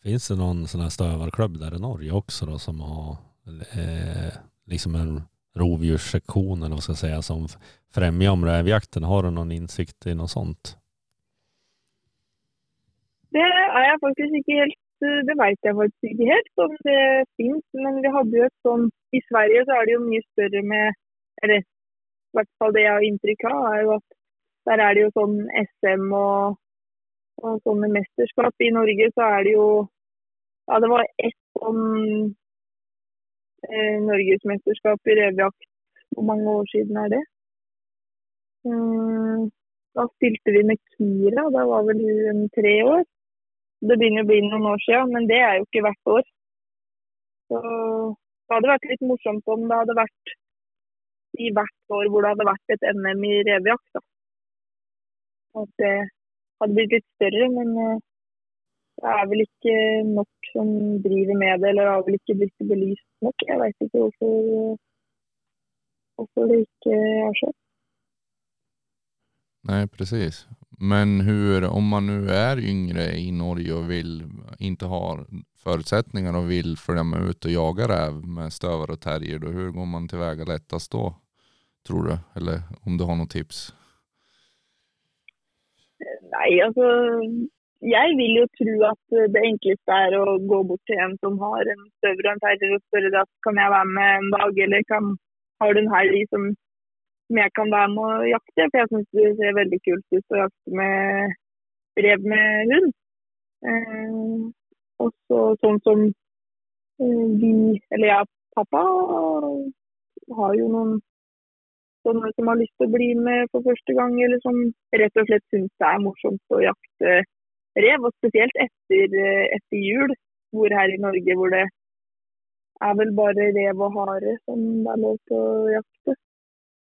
Fins det noen sånne støverklubb der i Norge også, da, som har eh, liksom en rovdjurssektion eller vad ska jag säga som främjar om rävjakten? Har du någon insikt i något sånt? Det er jeg faktisk ikke helt Det vet jeg faktisk ikke helt om det fins. Men vi hadde jo et sånn I Sverige så er det jo mye større med Eller i hvert fall det jeg har inntrykk av, er jo at der er det jo sånn SM og, og sånne mesterskap. I Norge så er det jo Ja, det var ett sånn eh, norgesmesterskap i revejakt. Hvor mange år siden er det? Mm, da stilte vi med Kira. Da var vel hun tre år. Det begynner å bli noen år siden, men det er jo ikke hvert år. Så det hadde vært litt morsomt om det hadde vært i hvert år hvor det hadde vært et NM i revejakt. At det hadde blitt litt større, men eh, det er vel ikke nok som driver med det, eller har vel ikke blitt belyst nok. Jeg veit ikke hvorfor, hvorfor det ikke har skjedd. Nei, precis. Men hur, om man nu är yngre i Norge och vill, inte har förutsättningar och vill följa med ut och jaga räv med stövare och terrier, då hur går man tillväga lättast då? Tror du? Eller om du har något tips? Nei, altså Jeg vil jo tro at det enkleste er å gå bort til en som har en støver og en terrier og spørre deg kan jeg være med en dag, eller kan, har du en helg som, som jeg kan være med å jakte? For jeg syns det ser veldig kult ut å jakte med rev med hund. Eh, og så sånn som eh, vi, eller jeg og pappa, har jo noen sånne som har lyst til å bli med for første gang, eller som rett og slett syns det er morsomt å jakte rev. Og spesielt etter, eh, etter jul, hvor her i Norge hvor det er vel bare rev og hare som det er lov til å jakte.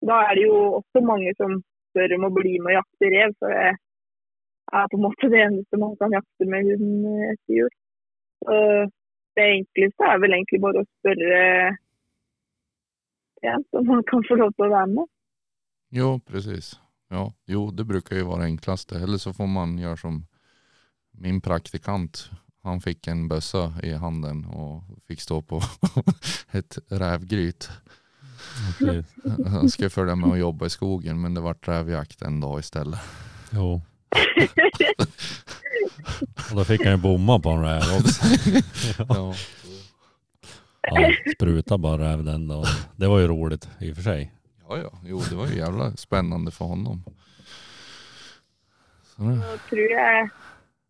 Da er det jo også mange som spør om å bli med og jakte rev, så det er på en måte det eneste man kan jakte med hund etter jul. Så det enkleste er vel egentlig bare å spørre ja, om man kan få lov til å være med. Jo, precis. Ja, jo, det bruker jo være enklest. Eller så får man gjøre som min praktikant. Han fikk en bøsse i handen og fikk stå på et revgryt. Han skulle følge med og jobbe i skogen men det var revjakt en dag i stedet. Jo. og da fikk han jo bomma på en rev også. Ja. Han sprutade bare rev den dagen. Det var jo roligt i og for seg. Ja, ja, jo det var jo jævla spennende for honom. Så Ja, Så tror jeg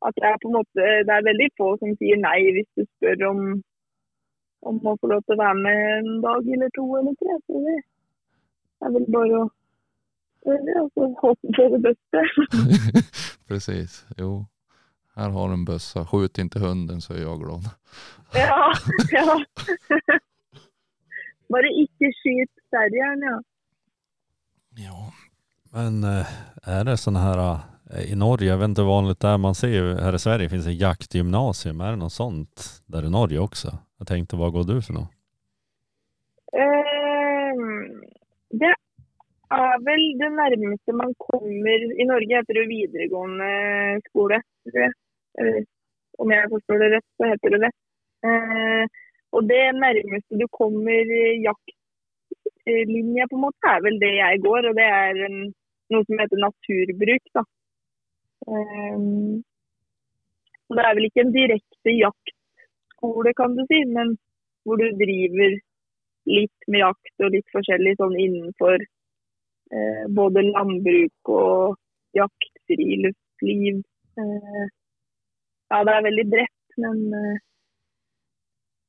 at det er på en måte Det er veldig få som sier nei hvis du spør om, om å få lov til å være med en dag eller to eller tre. Så det er vel bare å og håpe på det beste. precis, jo. Her har du en bøsse. skjut ikke hunden så er jeg glad. Ja, ja. Bare ikke skyt terrieren, ja. Ja, Men er det sånne her eh, i Norge, jag vet inte hur vanligt det är, man ser ju här i Sverige finns ett jaktgymnasium. Är det något sånt där i Norge också? Jag tänkte, vad går du för något? Ehm, det er vel det nærmeste man kommer I Norge det videregående skole. jeg. Om jeg forstår det rett, så heter det det. Uh, og det nærmeste du kommer jaktlinja, på en måte, er vel det jeg går. Og det er en, noe som heter naturbruk. da. Ehm, så det er vel ikke en direkte jaktskole, kan du si, men hvor du driver litt med jakt og litt forskjellig sånn innenfor eh, både landbruk og jakt, friluftsliv. Eh, ja, det er veldig bredt, men eh,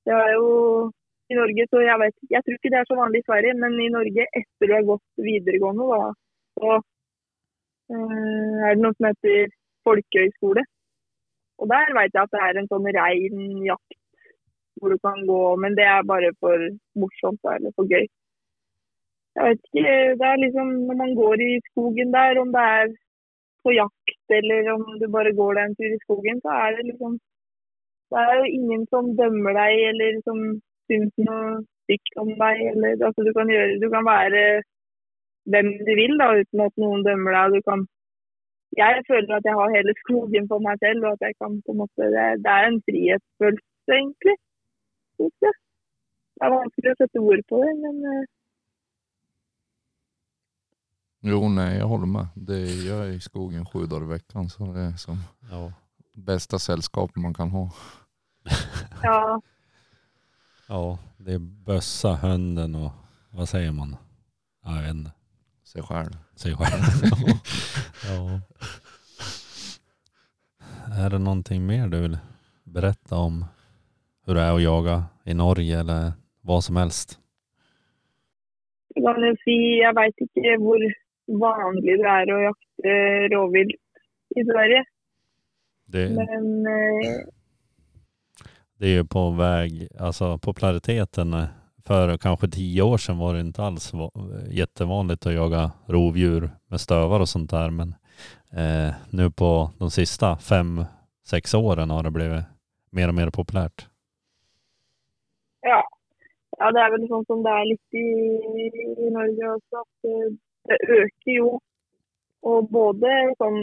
det er jo i Norge, så jeg vet Jeg tror ikke det er så vanlig i Sverige, men i Norge etter du har gått videregående, da, så er det noe som heter folkehøyskole. Og der vet jeg at det er en sånn rein jakt hvor du kan gå, men det er bare for morsomt eller for gøy. Jeg vet ikke, det er liksom når man går i skogen der, om det er på jakt eller om du bare går deg en tur i skogen, så er det liksom Det er jo ingen som dømmer deg eller som syns noe stygt om deg. Eller, altså, du, kan gjøre, du kan være hvem du vil da, uten at noen dømmer deg. Du kan jeg føler at jeg har hele skogen for meg selv, og at jeg kan på en måte Det, det er en frihetsfølelse, egentlig. Det er vanskelig å sette ord på det, men eh, jo nei, jeg holder med. Det gjør jeg i skogen sju dager i uka, så det er som Ja. beste sällskap man kan ha. ja. ja, det er bøssa, hunden og Hva sier man? Jeg vet inte. Sig själv. Sig själv. ja. Är det någonting mer du vill berätta om hur det är att jaga i Norge eller vad som helst? Jeg kan jo si jeg veit ikke hvor vanlig det er å jakte rovvilt i Sverige, Det, men eh, det är ju på väg, alltså populariteten eh, för kanske tio år sedan var det inte alls va- jättevanligt att jaga rovdjur med stövar och sånt där. Men eh, nu på de sista fem, sex åren har det blivit mer och mer populärt. ja. ja. Det er vel sånn som det er litt i, i Norge också. at eh, det øker jo. Og både som,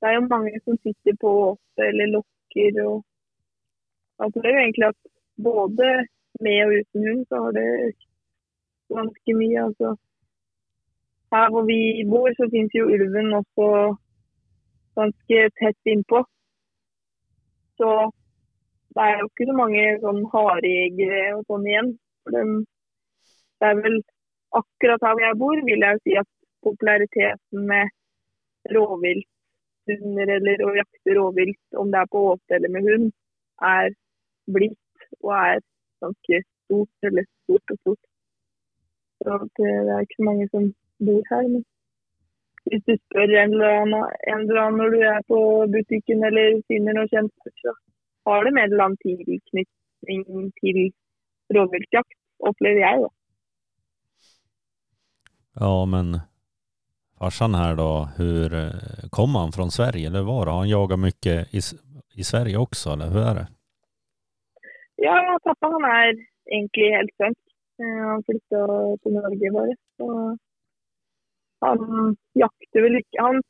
Det er jo mange som sitter på åte eller lockar och alltså det är jo egentlig at både med og uten hund så har det økt ganske mye. altså. Her hvor vi bor, så finnes jo ulven også ganske tett innpå. Så det er jo ikke så mange sånn harejegere og sånn igjen. Dem, det er vel akkurat her hvor jeg bor, vil jeg si at populariteten med rovvilthunder eller å jakte rovvilt, om det er på åte eller med hund, er blitt og er ganske stort eller stort og stort. Det er ikke så mange som bor her. Men hvis du spør en eller annen, en eller annen når du er på butikken eller finner noe kjent, så har de en eller annen tilknytning til rovviltjakt, opplever jeg. da. Ja, men farsan her då, hur eh, kom han fra Sverige eller var det? Han jagat mycket i, i Sverige også, eller hur er det? Ja, pappa han er egentlig helt svensk. Eh, Han flytta til Norge bare. Så han jakter vel ikke Han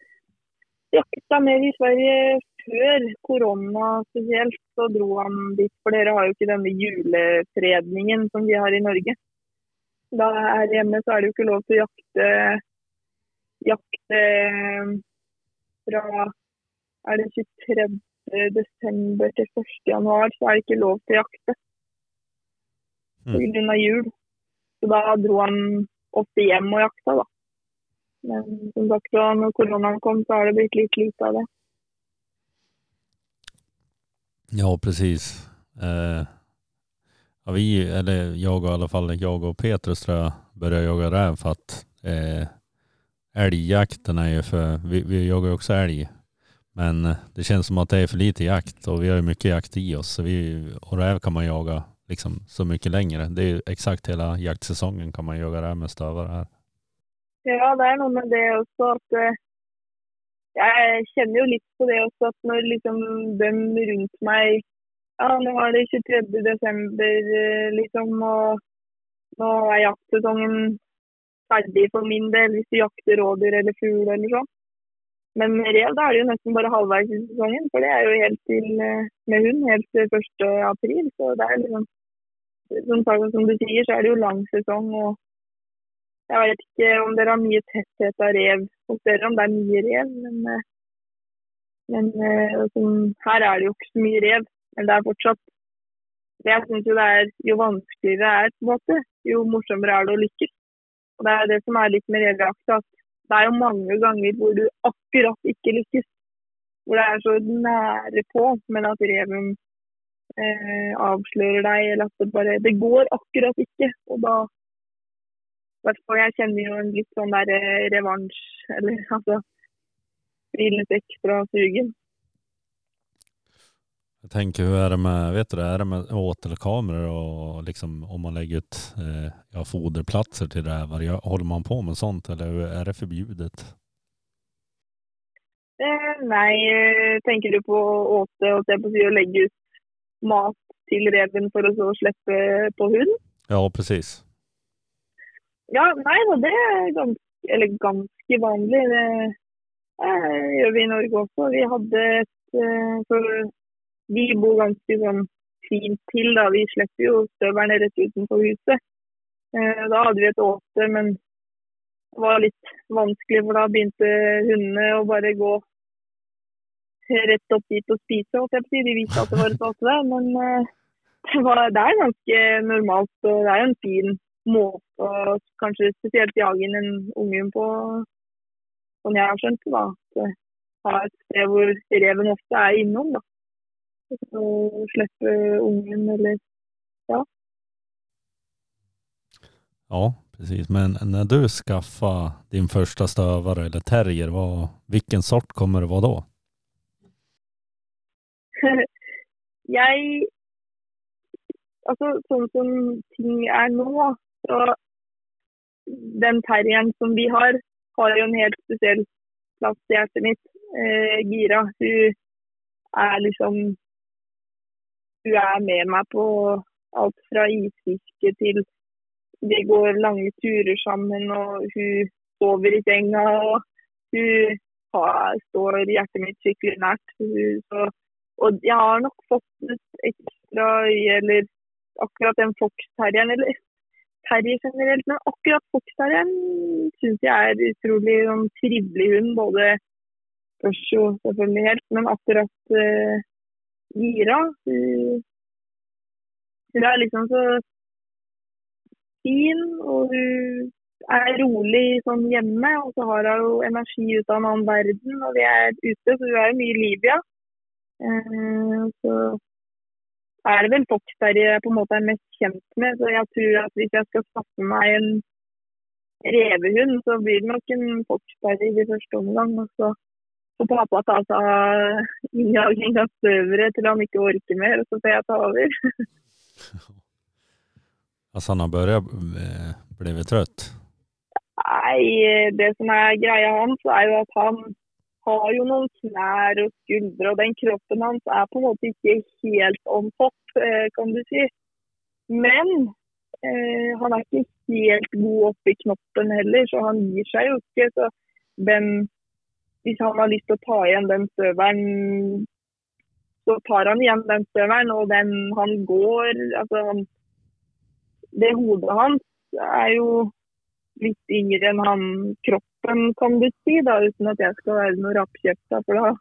jakta mer i Sverige før korona spesielt. Så dro han dit, for dere har jo ikke denne julefredningen som vi har i Norge. Da her hjemme så er det jo ikke lov til å jakte jakte eh, fra er det 23 desember til 1. januar, så er det ikke lov til å jakte Mm. pga. jul. Så da dro han ofte hjem og jakta, da. Men som sagt, da når koronaen kom, så har det blitt litt lite av det. Ja, precis. Eh, vi, eller jag i alla fall, jag och Petrus tror jag började jaga räv för att eh, älgjakten är ju för, vi, vi jagar ju också älg. Men eh, det känns som att det är för lite jakt och vi har ju mycket jakt i oss. Så vi, och räv kan man jaga liksom så mycket längre. Det är ju exakt hela jaktsäsongen kan man jaga räv med stövare här. Ja, det er noe med det også at eh, Jeg kjenner jo litt på det også at når liksom dem rundt meg Ja, nå var det 23. desember, eh, liksom, og nå er jaktsesongen ferdig for min del hvis du jakter rådyr eller fugl eller sånn. Men med rev da er det jo nesten bare halvveis i sesongen, for det er jo helt til eh, med hund helt til 1. april. Så det er liksom som, som du sier, så er det jo lang sesong. og jeg vet ikke om dere har mye tetthet av rev hos dere, om det er mye rev. Men, eh, men sånn, her er det jo ikke så mye rev. Men det er fortsatt Jeg syns jo det er jo vanskeligere det er, på en måte, jo morsommere er det å lykkes. Og Det er det som er litt med revjakt, det er jo mange ganger hvor du akkurat ikke lykkes. Hvor det er så nære på, men at reven eh, avslører deg, eller at det bare Det går akkurat ikke. Og da jeg kjenner jo en litt sånn der eh, revansj, eller altså blir litt ekstra sugen. Jag tänker hur är det med, vet du det, är det med åtelkameror och liksom om man lägger ut eh, ja, foderplatser till rävar, gör- håller man på med sånt eller är det förbjudet? Eh, nei, tänker tenker du på åte og se på å lägga ut mat til reven for å så slippe på hund? Ja, precis. Ja, nei det er ganske, eller ganska vanlig. Det eh, gjør vi i Norge også. Vi hadde et för For vi bor ganske sånn fint til, da. Vi slipper jo støverne rett utenfor huset. Eh, da hadde vi et åte, men det var litt vanskelig, for da begynte hundene å bare gå rett opp dit og spise. Og å. De visste at det var et åte der, men eh, det, var, det er ganske normalt. Og det er jo en fin måte å kanskje spesielt jage inn en unghund på, sånn jeg har skjønt da, eh, Ha et sted hvor reven ofte er innom. da. Og slippe ungen eller Ja, Ja, precis. Men när du skaffade din första stövare eller terrier, vad, vilken sort kommer det vara då? jeg Altså, sånn som ting er nå, så Den terrieren som vi har, har jo en helt spesiell plass i hjertet mitt. Eh, Gira, hun er liksom Hun er med meg på alt fra isfiske til Vi går lange turer sammen, og hun sover i senga. og Hun har, står hjertet mitt skikkelig nært. Så og jeg har nok fått et ekstra øye, eller akkurat den fox-terrieren, eller terrier generelt, men akkurat foxterrieren syns jeg er utrolig sånn, trivelig hund. Både Spørs jo selvfølgelig helt, men akkurat uh, Gira hun, hun er liksom så fin, og hun er rolig sånn hjemme. Og så har hun jo energi ut av en annen verden, og vi er ute, så hun er jo mye i liv, ja. Eh, så er det vel Fox Terrier jeg på en måte er mest kjent med. Så jeg tror at hvis jeg skal skaffe meg en revehund, så blir det nok en foxterrier i første omgang. Og så får pappa ta seg innjaging av støvere til han ikke orker mer, og så får jeg ta over. Altså han har börjat eh, bli trött. Nei, det som er greia hans, er jo at han har jo noen knær og skuldre, og den kroppen hans er på en måte ikke helt on top, eh, kan du si. Men eh, han er ikke helt god oppi knoppen heller, så han gir seg jo ikke. Så den, hvis han har lyst til å ta igjen den støvelen, så tar han igjen den støvelen. og den han går Altså, han, det hodet hans er jo litt yngre enn han kroppen, kan du si, da, uten at jeg skal være noe rappkjefta for da.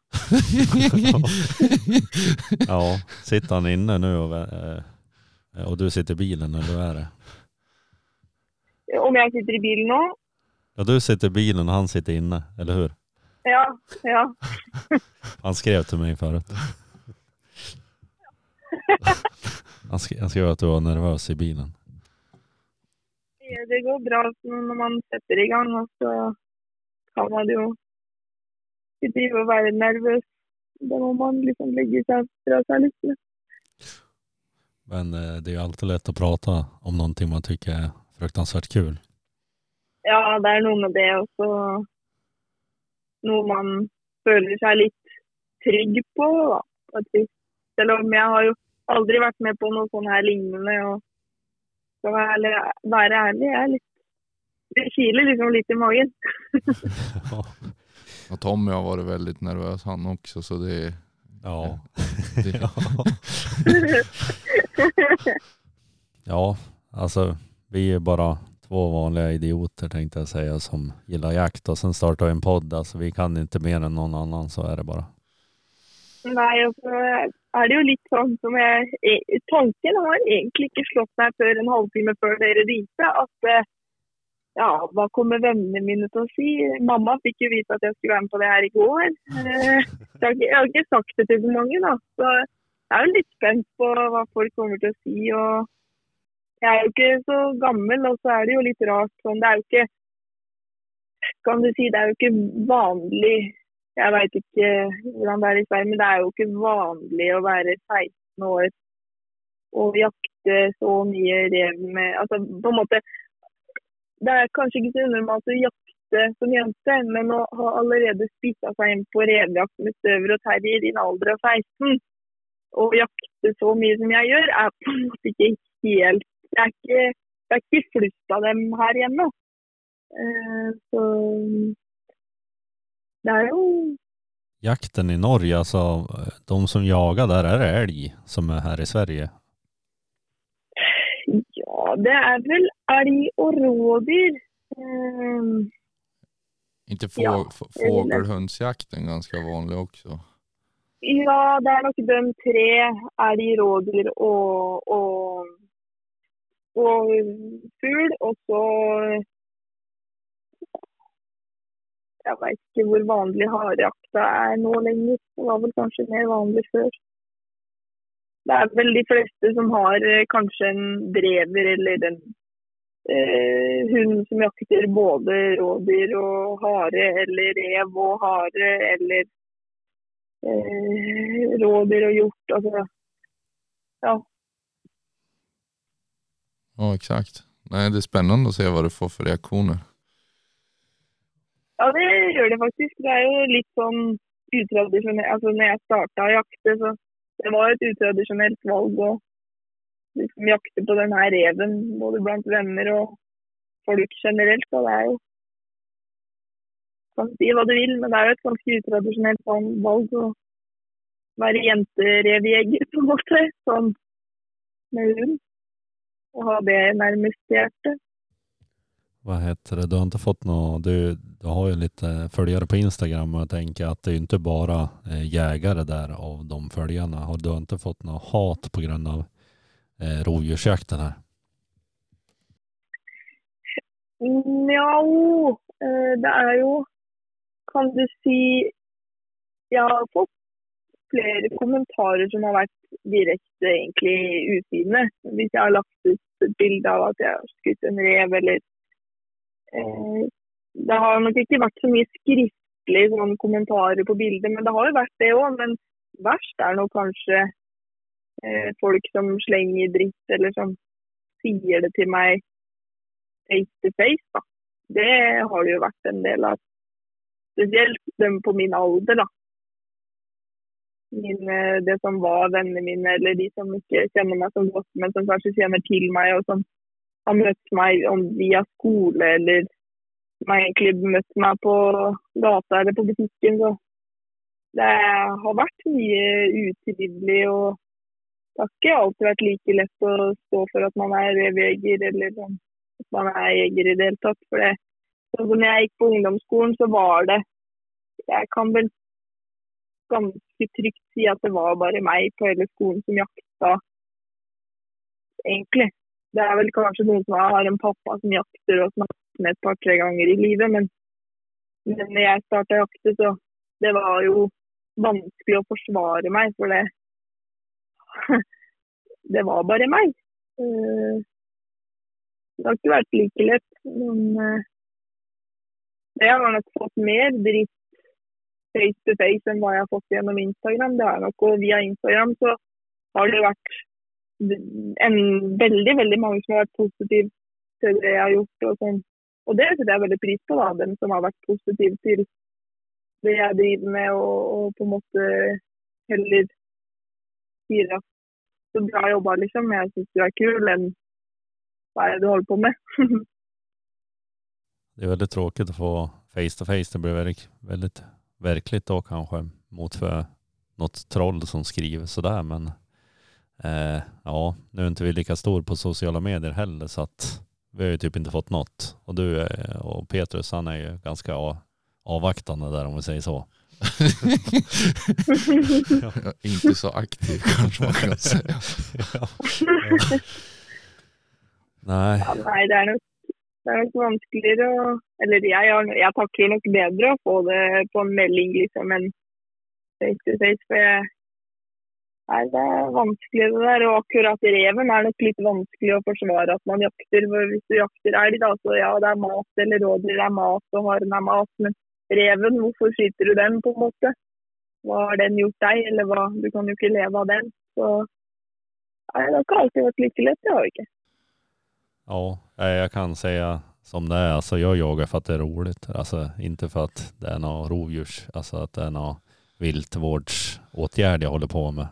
Ja, sitter han inne nå og, og, du sitter i bilen eller hva er det? Om jeg sitter i bilen nå? Ja, du sitter i bilen og han sitter inne, eller hur? Ja. ja. Han skrev till mig förut. Han skrev, han skrev att du var nervös i bilen. Det går bra når man setter i gang, og så kan man jo ikke drive og være nervøs. Da må man liksom legge seg fra seg litt. Men eh, det er jo alltid lett å prate om någonting man syns er fruktansvært kul. Ja, det er noe med det også. Noe man føler seg litt trygg på. Da. Selv om jeg har jo aldri vært med på noe sånn her lignende. og skal være være ærlig jeg er litt Det kiler liksom litt i magen. Ja. Og Tommy har vært veldig nervøs, han også, så det, Ja. det ja. ja, alltså vi är bara två vanliga idioter tänkte jag säga som gillar jakt och sen startar vi en podd. Alltså vi kan inte mer än någon annan, så är det bara. Nei, og så er det jo litt sånn som jeg Tanken har egentlig ikke slått meg før en halvtime før dere ringte, at eh, ja, hva kommer vennene mine til å si? Mamma fikk jo vite at jeg skulle være med på det her i går. Jeg har ikke, jeg har ikke sagt det til så mange, da. Så jeg er jo litt spent på hva folk kommer til å si. og Jeg er jo ikke så gammel, og så er det jo litt rart sånn. Det er jo ikke kan du si, det er jo ikke vanlig jeg veit ikke hvordan det er i Sverige, men det er jo ikke vanlig å være 16 år og jakte så mye rev med Altså på en måte Det er kanskje ikke så unormalt å jakte som jente, men å ha allerede spissa seg inn på revjakt med støver og terrier i en alder av 16, og jakte så mye som jeg gjør, er på en måte ikke helt Det er ikke, det er ikke flust av dem her hjemme. Uh, så det er jo Jakten i Norge, altså de som jager der, er det elg som er her i Sverige? Ja, det er vel elg og rådyr. Ehm, ikke få, Ja, er ganska vanlig også? ja, det er nok de tre. Elg, rådyr og, og, og fugl. Og så Jeg veit ikke hvor vanlig harejakta er nå lenger. Det var vel kanskje mer vanlig før. Det er vel de fleste som har eh, kanskje en drever eller en eh, hund som jakter både rådyr og hare, eller rev og hare, eller eh, rådyr og hjort. Altså, ja. Ja exakt. Nej, det är spännande att se vad du får för reaktioner. ja, det gjør det faktisk. Det er jo litt sånn utradisjonelt. Altså, når jeg starta å så det var et utradisjonelt valg å liksom jakte på den her reven, både blant venner og folk generelt. Så det er jo kan si hva du vil, men det er jo et ganske utradisjonelt valg å være jenterevjeger, på en måte. Sånn med hund. Og ha det nærmest hjertet. Hva heter det? Du har ikke fått noe du, du har jo litt følgere på Instagram og jeg tenker at det er ikke bare eh, jägare där av de følgerne. Har du ikke fått noe hat av eh, rovdjursjakten här? Nja, eh, det er jo Kan du si Jeg har fått flere kommentarer som har vært direkte egentlig ufine. Hvis jeg har lagt ut et bilde av at jeg har skutt en rev eller eh, Det har nok ikke vært så mye skriftlig sånn kommentarer på bildet, men det har jo vært det òg. Men verst er nok kanskje eh, folk som slenger dritt, eller som sier det til meg face to face. da. Det har det jo vært en del av. Spesielt dem på min alder, da. Mine, det som var vennene mine, eller de som ikke kjenner meg som godt, men som kanskje kjenner til meg, og som har møtt meg via skole, eller som har egentlig møtt meg på gata eller på butikken. Så det har vært mye utrivelig, og det har ikke alltid vært like lett å stå for at man er revjeger, eller sånn, at man er jeger i det hele tatt. For det, så når jeg gikk på ungdomsskolen, så var det Jeg kan vel ganske trygt si at det var bare meg på hele skolen som jakta, egentlig. Det er vel kanskje noen som har en pappa som jakter og snakker med et par-tre ganger i livet, men, når jeg starta jakte, så det var jo vanskelig å forsvare meg, for det Det var bare meg. Eh, Det har ikke vært like lett, men eh, jeg har nok fått mer dritt face to face enn hva jeg har fått gjennom Instagram. Det er nok, og Via Instagram så har det vært en veldig veldig mange som har vært positive til det jeg har gjort. Og, sånn. og det setter jeg veldig pris på, da, dem som har vært positive til det jeg driver med, og, og på en måte heller sier at så bra jobba, liksom. Jeg syns du er kul enn hva er det du holder på med. Det er veldig tråkig å få face to face. Det blir veldig, väldigt verkligt då kanske mot för något troll som skriver sådär. Men eh, ja, nu är inte vi lika stor på sociala medier heller så att vi har ju typ inte fått något. Och du eh, och Petrus han är ju ganska avvaktande där om vi säger så. Inte så aktiv kanske man kan säga. ja. Nej, Ja, nei, det er nok, det er nok vanskeligere å Eller jeg, har- jeg takler nok bedre å få det på en melding liksom enn face to face. For jeg Nei, det er vanskelig det der. Og akkurat reven er nok litt vanskelig å forsvare at man jakter. For hvis du jakter elg, da, så ja, det er mat, eller rådyr er mat, og haren er mat. Men reven, hvorfor skyter du den, på en måte? Hva har den gjort deg, eller hva? Du kan jo ikke leve av den. Så nei, det har ikke alltid vært like lett, det har vi ikke. Ja, jag kan säga som det är. Alltså jag jagar för att det är roligt. Alltså inte för att det är någon rovdjurs, alltså att det är någon viltvårdsåtgärd jag håller på med.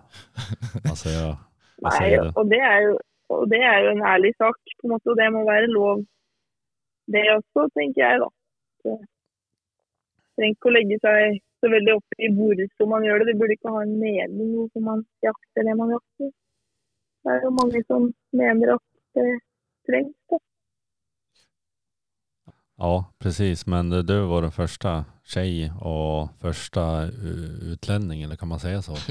Alltså jag, jag Nei, det. og det, jo, og det er jo en ærlig sak, på en måte, og det må være lov. Det også, tenker jeg, da. Det trenger ikke å legge seg så veldig opp i hvorfor man gjør det. Det burde ikke ha en mening hvorfor man jakter det man jakter. Det er jo mange som mener at det trengs. Det. Ja, precis. Men du var den första tjej och första uh, utlänning, eller kan man säga så?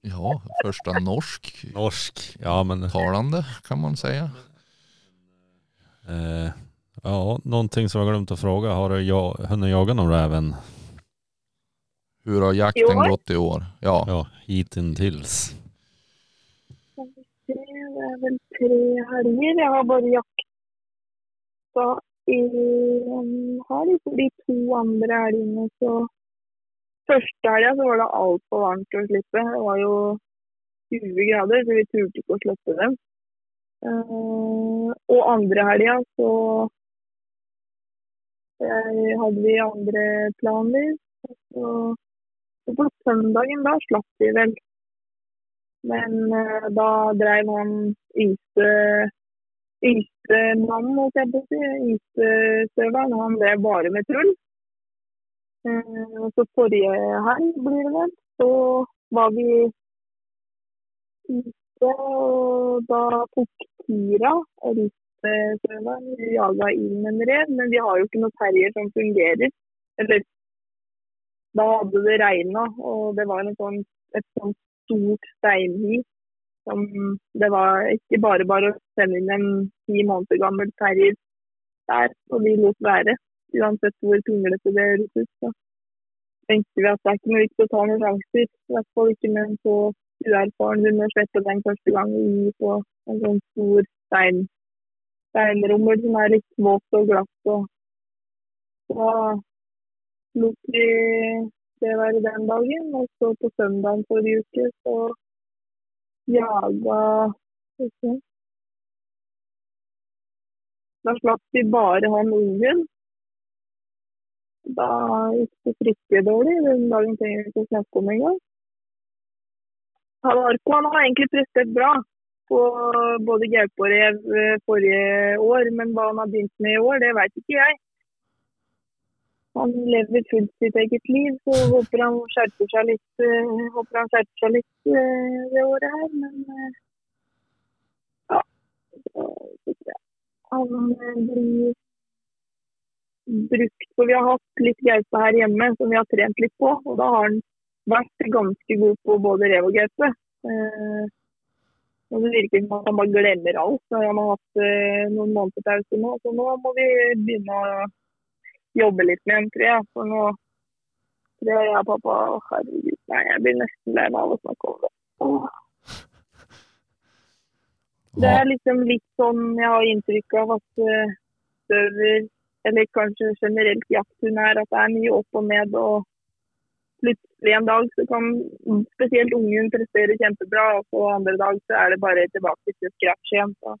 Ja, första norsk Norsk. Ja, men talande kan man säga. eh, ja, någonting som jag glömt att fråga. Har du ja, hunnit jaga någon räven? Hur har jakten I gått i år? Ja, Ja, hittills. Det er vel tre helger. Jeg har bare jakta én helg. De to andre helgene så Første helga så var det altfor varmt å slippe. Det var jo 20 grader, så vi turte ikke å slippe dem. Eh, og andre helga så hadde vi andre planer. Så, så på søndagen da slapp vi vel. Men uh, da dreiv han yngste yngste mannen, holdt jeg på å si, yngste støveren, han drev bare med trull. Uh, og så forrige helg blir det vel, så var vi ute, og da tok Kira, eldste støveren, jaga inn en rev, men vi har jo ikke noen terrier som fungerer. Eller da hadde det regna, og det var en sånn, et sånt stort steinhi. Som det var ikke bare bare å sende inn en ti måneder gammel terrier der, og vi lot være. Uansett hvor pinglete det høres ut. Så tenkte vi at det er ikke noe vits å ta noen sjanser. I hvert fall ikke med en så uerfaren hund å slette den første gang i på en sånn stor stein, steinrommel som er litt våt og glatt. Og så lot vi det være den dagen. Og så på søndagen forrige uke så jaga se. Da slapp vi bare han ungen. Da gikk det fryktelig dårlig. Den dagen trenger vi ikke å snakke om engang. Havarko han har egentlig prestert bra på både gaupe og rev eh, forrige år, men hva han har begynt med i år, det veit ikke jeg. Han lever fullt sitt eget liv, så håper han skjerper seg litt, eh, håper han skjerper seg litt eh, det året her. Men eh, ja, han blir brukt. For vi har hatt litt gaupe her hjemme som vi har trent litt på, og da har han vært ganske god på både rev og gaupe. Og det virker som han bare glemmer alt han har hatt eh, noen måneder pause nå. Så nå må vi begynne å jobbe litt med ham, tror jeg. For nå tror jeg og pappa Å, herregud, nei, jeg blir nesten lei meg av å snakke om det. Åh. Det er liksom litt sånn jeg har inntrykk av at uh, støver, eller kanskje generelt jakthund er, at det er mye opp og ned. og Plutselig en dag så kan spesielt ungen prestere kjempebra, og på andre dag så er det bare tilbake til scratch igjen. Så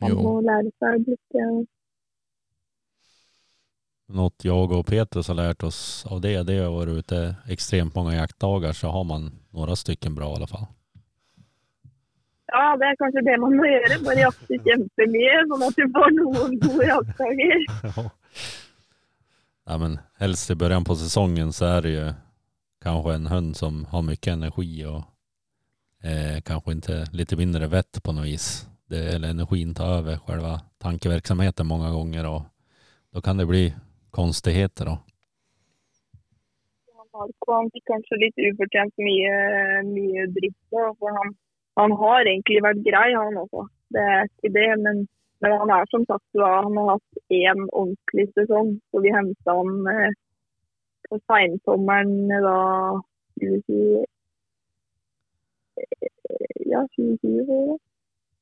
man må lære seg litt. Något jag och Petrus har lärt oss av det, det är att vara ute extremt många jaktdagar så har man några stycken bra i alla fall. ja, det er kanskje det man må gjøre. Bare jakte kjempemye, sånn at du får noen gode jaktdager. Ja. ja, men helst i början på säsongen så är det ju kanske en hund som har mycket energi och eh, kanske inte lite mindre vett på något vis. Det, eller energin tar över själva tankeverksamheten många gånger och då kan det bli konstigheter da? Han fikk kanskje litt ufortjent mye, mye dritt. For han, han har egentlig vært grei, han også. Det er ikke det. Men, men han er som sagt da, han har hatt én ordentlig sesong. Så vi henta han eh, på seinsommeren da 2020 eh, Ja, 2020.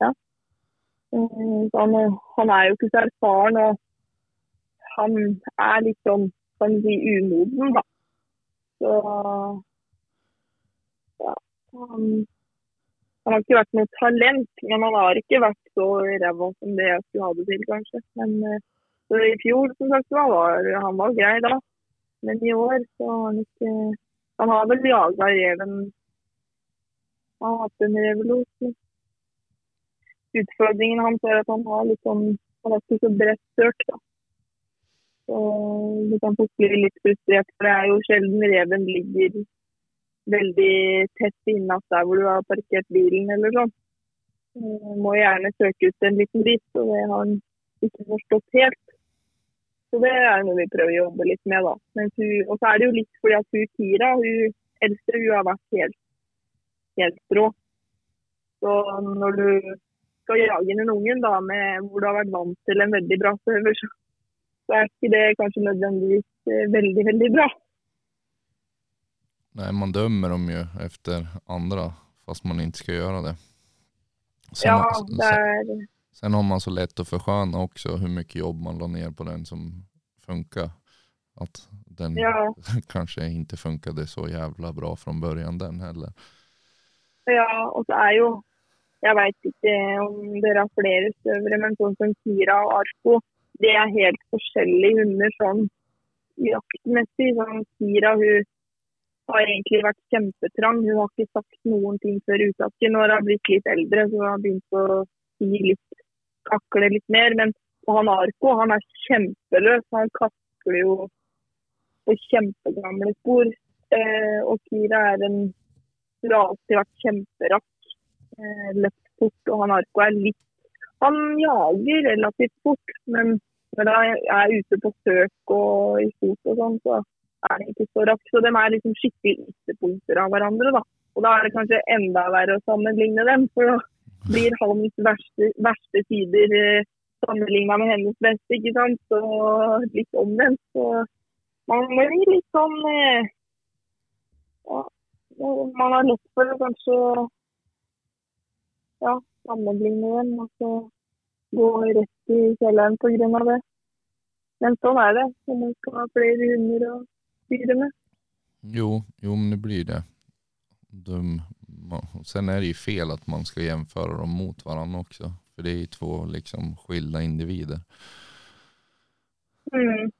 Ja. Eh, Så han, han er jo ikke så erfaren, og han er litt sånn kan si, umoden, da. Så ja, han, han har ikke vært noe talent, men han har ikke vært så ræva som det jeg skulle ha det til, kanskje. Men eh, i fjor, som sagt, var han var grei da. Men i år så har han ikke Han har vel jaga reven Han har hatt en revolut. men Utfordringen hans er at han har litt sånn Han har ikke så bredt søk, da. Så du kan fort bli litt frustrert, for det er jo sjelden reven ligger veldig tett innatt der hvor du har parkert bilen eller sånn. Du Må gjerne søke ut en liten bit, og det har han ikke forstått helt. Så det er noe vi prøver å jobbe litt med, da. Og så er det jo litt fordi at hun Kira, hun eldste, hun har vært helt, helt rå. Så når du skal jage inn en ungen da, med, hvor du har vært vant til en veldig bra støver, så så er ikke det kanskje nødvendigvis eh, veldig, veldig bra. Nei, man dømmer dem jo efter andre, fast man ikke skal gjøre det. Sen, Ja, det er sen har man så lett å forskjønne også hvor mye jobb man la ned på den som funka. At den Ja, ikke inte funkade så jævla bra fra begynnelsen, den heller. ja, og så er jo Jeg veit ikke om dere har flere støvere, men sånn som Kira og Arko, det er helt forskjellige hunder sånn jaktmessig. Sånn Kira hun har egentlig vært kjempetrang. Hun har ikke sagt noen ting før uttaket. Når hun har blitt litt eldre, så hun har begynt å si litt, kakle litt mer. Men han Arko han er kjempeløs. Han kakler jo på kjempegamle spor. Eh, og Kira er en Hun har alltid vært kjemperask. Eh, løpt fort, og han Arko er litt Han jager relativt fort, men når jeg er ute på søk og i fot og sånn, så er han ikke så rask. Så de er liksom skikkelig ytterpunkter av hverandre, da. Og da er det kanskje enda verre å sammenligne dem, for da blir hans verste, verste sider eh, sammenligna med hennes beste, ikke sant. Så litt omvendt. Så man gi litt sånn eh, ja, Man har lett for å kanskje ja, sammenligne dem. Og så gå rett i kjelleren av det. Men sånn er det når man skal ha flere hunder å styre med. Jo, jo men det blir det. De, sen er det jo fel at man skal jämföra dem mot hverandre også. For det er jo to liksom skilda individer. Mm.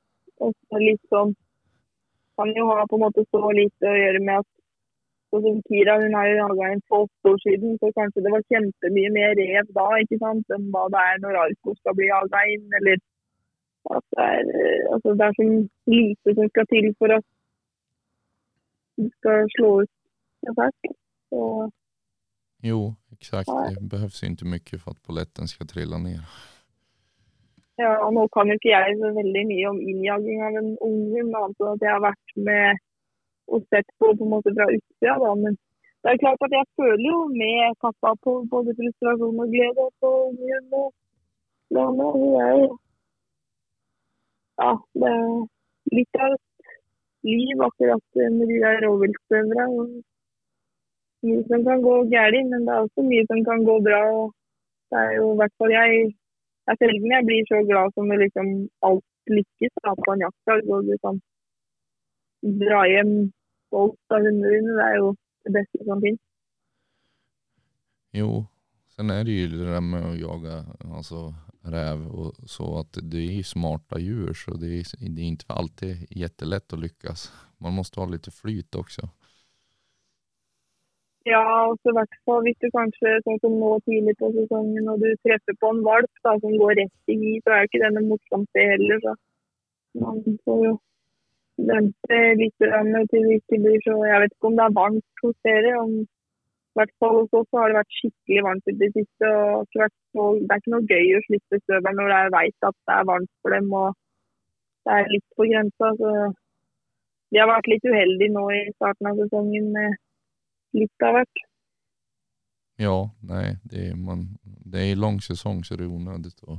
Og så sånn Kan jo ha på en måte så lite å gjøre med at sånn som Kira hun har jo jaga en for åtte år siden, så kanskje det var kjempemye mer rev da ikke sant, enn hva det er når Arko skal bli jaga inn. Eller at det er, eh, altså det er så lite som skal til for at du skal slå ut en fersk. Så Jo, exakt. Ja. Det behövs ikke inte mycket för att polletten ska trilla ner. Ja, og nå kan jo ikke jeg så veldig mye om innjaging av en unghund, annet enn at jeg har vært med og sett på på en måte fra utsida. da, Men det er klart at jeg føler jo med kappa på både frustrasjon og glede på ung og andre. Det er Ja, det er litt av et liv akkurat med de der rovviltstøverne. og Mye som kan gå galt, men det er også mye som kan gå bra. og Det er jo i hvert fall jeg det er sjelden jeg blir så glad som når liksom alt lykkes da, på en jaktdag. Og du kan dra hjem stolt av hundene dine. Det er jo det beste som finnes. Jo, sen är det ju det där med att jaga alltså, räv och så att det är ju smarta djur så det är, det är inte alltid jättelätt att lyckas. Man måste ha lite flyt också. Ja, og så i hvert fall hvis du kanskje, sånn som nå tidlig på sesongen, og du treffer på en valp da, som går rett i gi, så er jo ikke det noe morsomt det heller. Så man får jo vente litt til det ikke blir så Jeg vet ikke om det er varmt hos dere. om i hvert fall hos oss har det vært skikkelig varmt i det siste. og så, Det er ikke noe gøy å slippe støvelen når jeg vet at det er varmt for dem og det er litt på grensa. så Vi har vært litt uheldige nå i starten av sesongen med litt av hvert. Ja, nei, det er man, det är lang sesong, så det er unødig å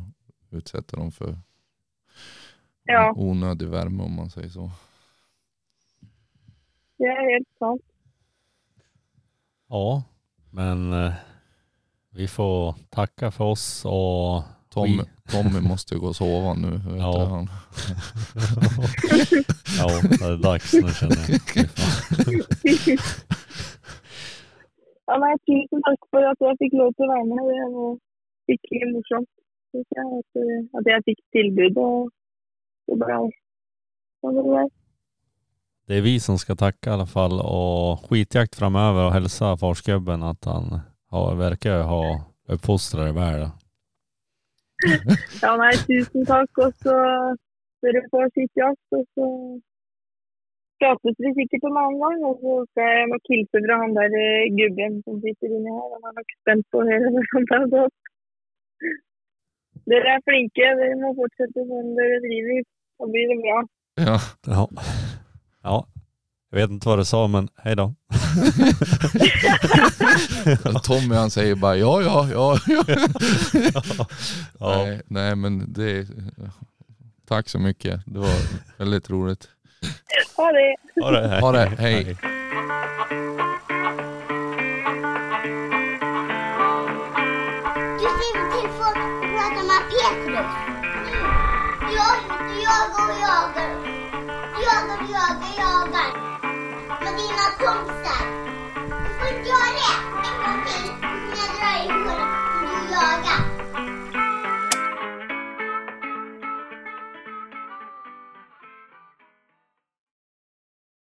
utsette dem for Ja. onödig varme, om man sier så. Det er helt sant. Ja, men eh, vi får tacka för oss och Tommy, Tommy måste gå och sova nu. Vet Ja. du, han. ja, det är dags nu känner jag. Fy fan. Ja, nei, tusen takk for at jeg fikk lov til å være med. Det var skikkelig morsomt. synes jeg, At, eh, at jeg fikk tilbud og så ble sånn det ble. Det är vi som ska tacka i alla fall och skitjakt framöver och hälsa farsgubben att han har, verkar ha uppfostrat dig väl. Ja, nei, tusen takk. Og så dere får sitt jakt. Og så prates vi sikkert en annen gang. Og så skal jeg nok hilse fra han der eh, gubben som sitter inni her. Han er nok spent på å høre hvordan det har gått. Dere er flinke. Dere må fortsette sånn dere driver. Da blir det bra. Ja. Ja. Ja, jag vet inte vad du sa men hej då. Tommy han säger bara ja, ja, ja. ja. Nej, nej, men det Tack så mycket. Det var väldigt roligt. Ha det! Ha det, hej. Ha det, hej. Du skriver till folk och med Petrus. Du jagar och jagar jagar, jagar, jagar. Med dina kompisar, du får göra det en gång till.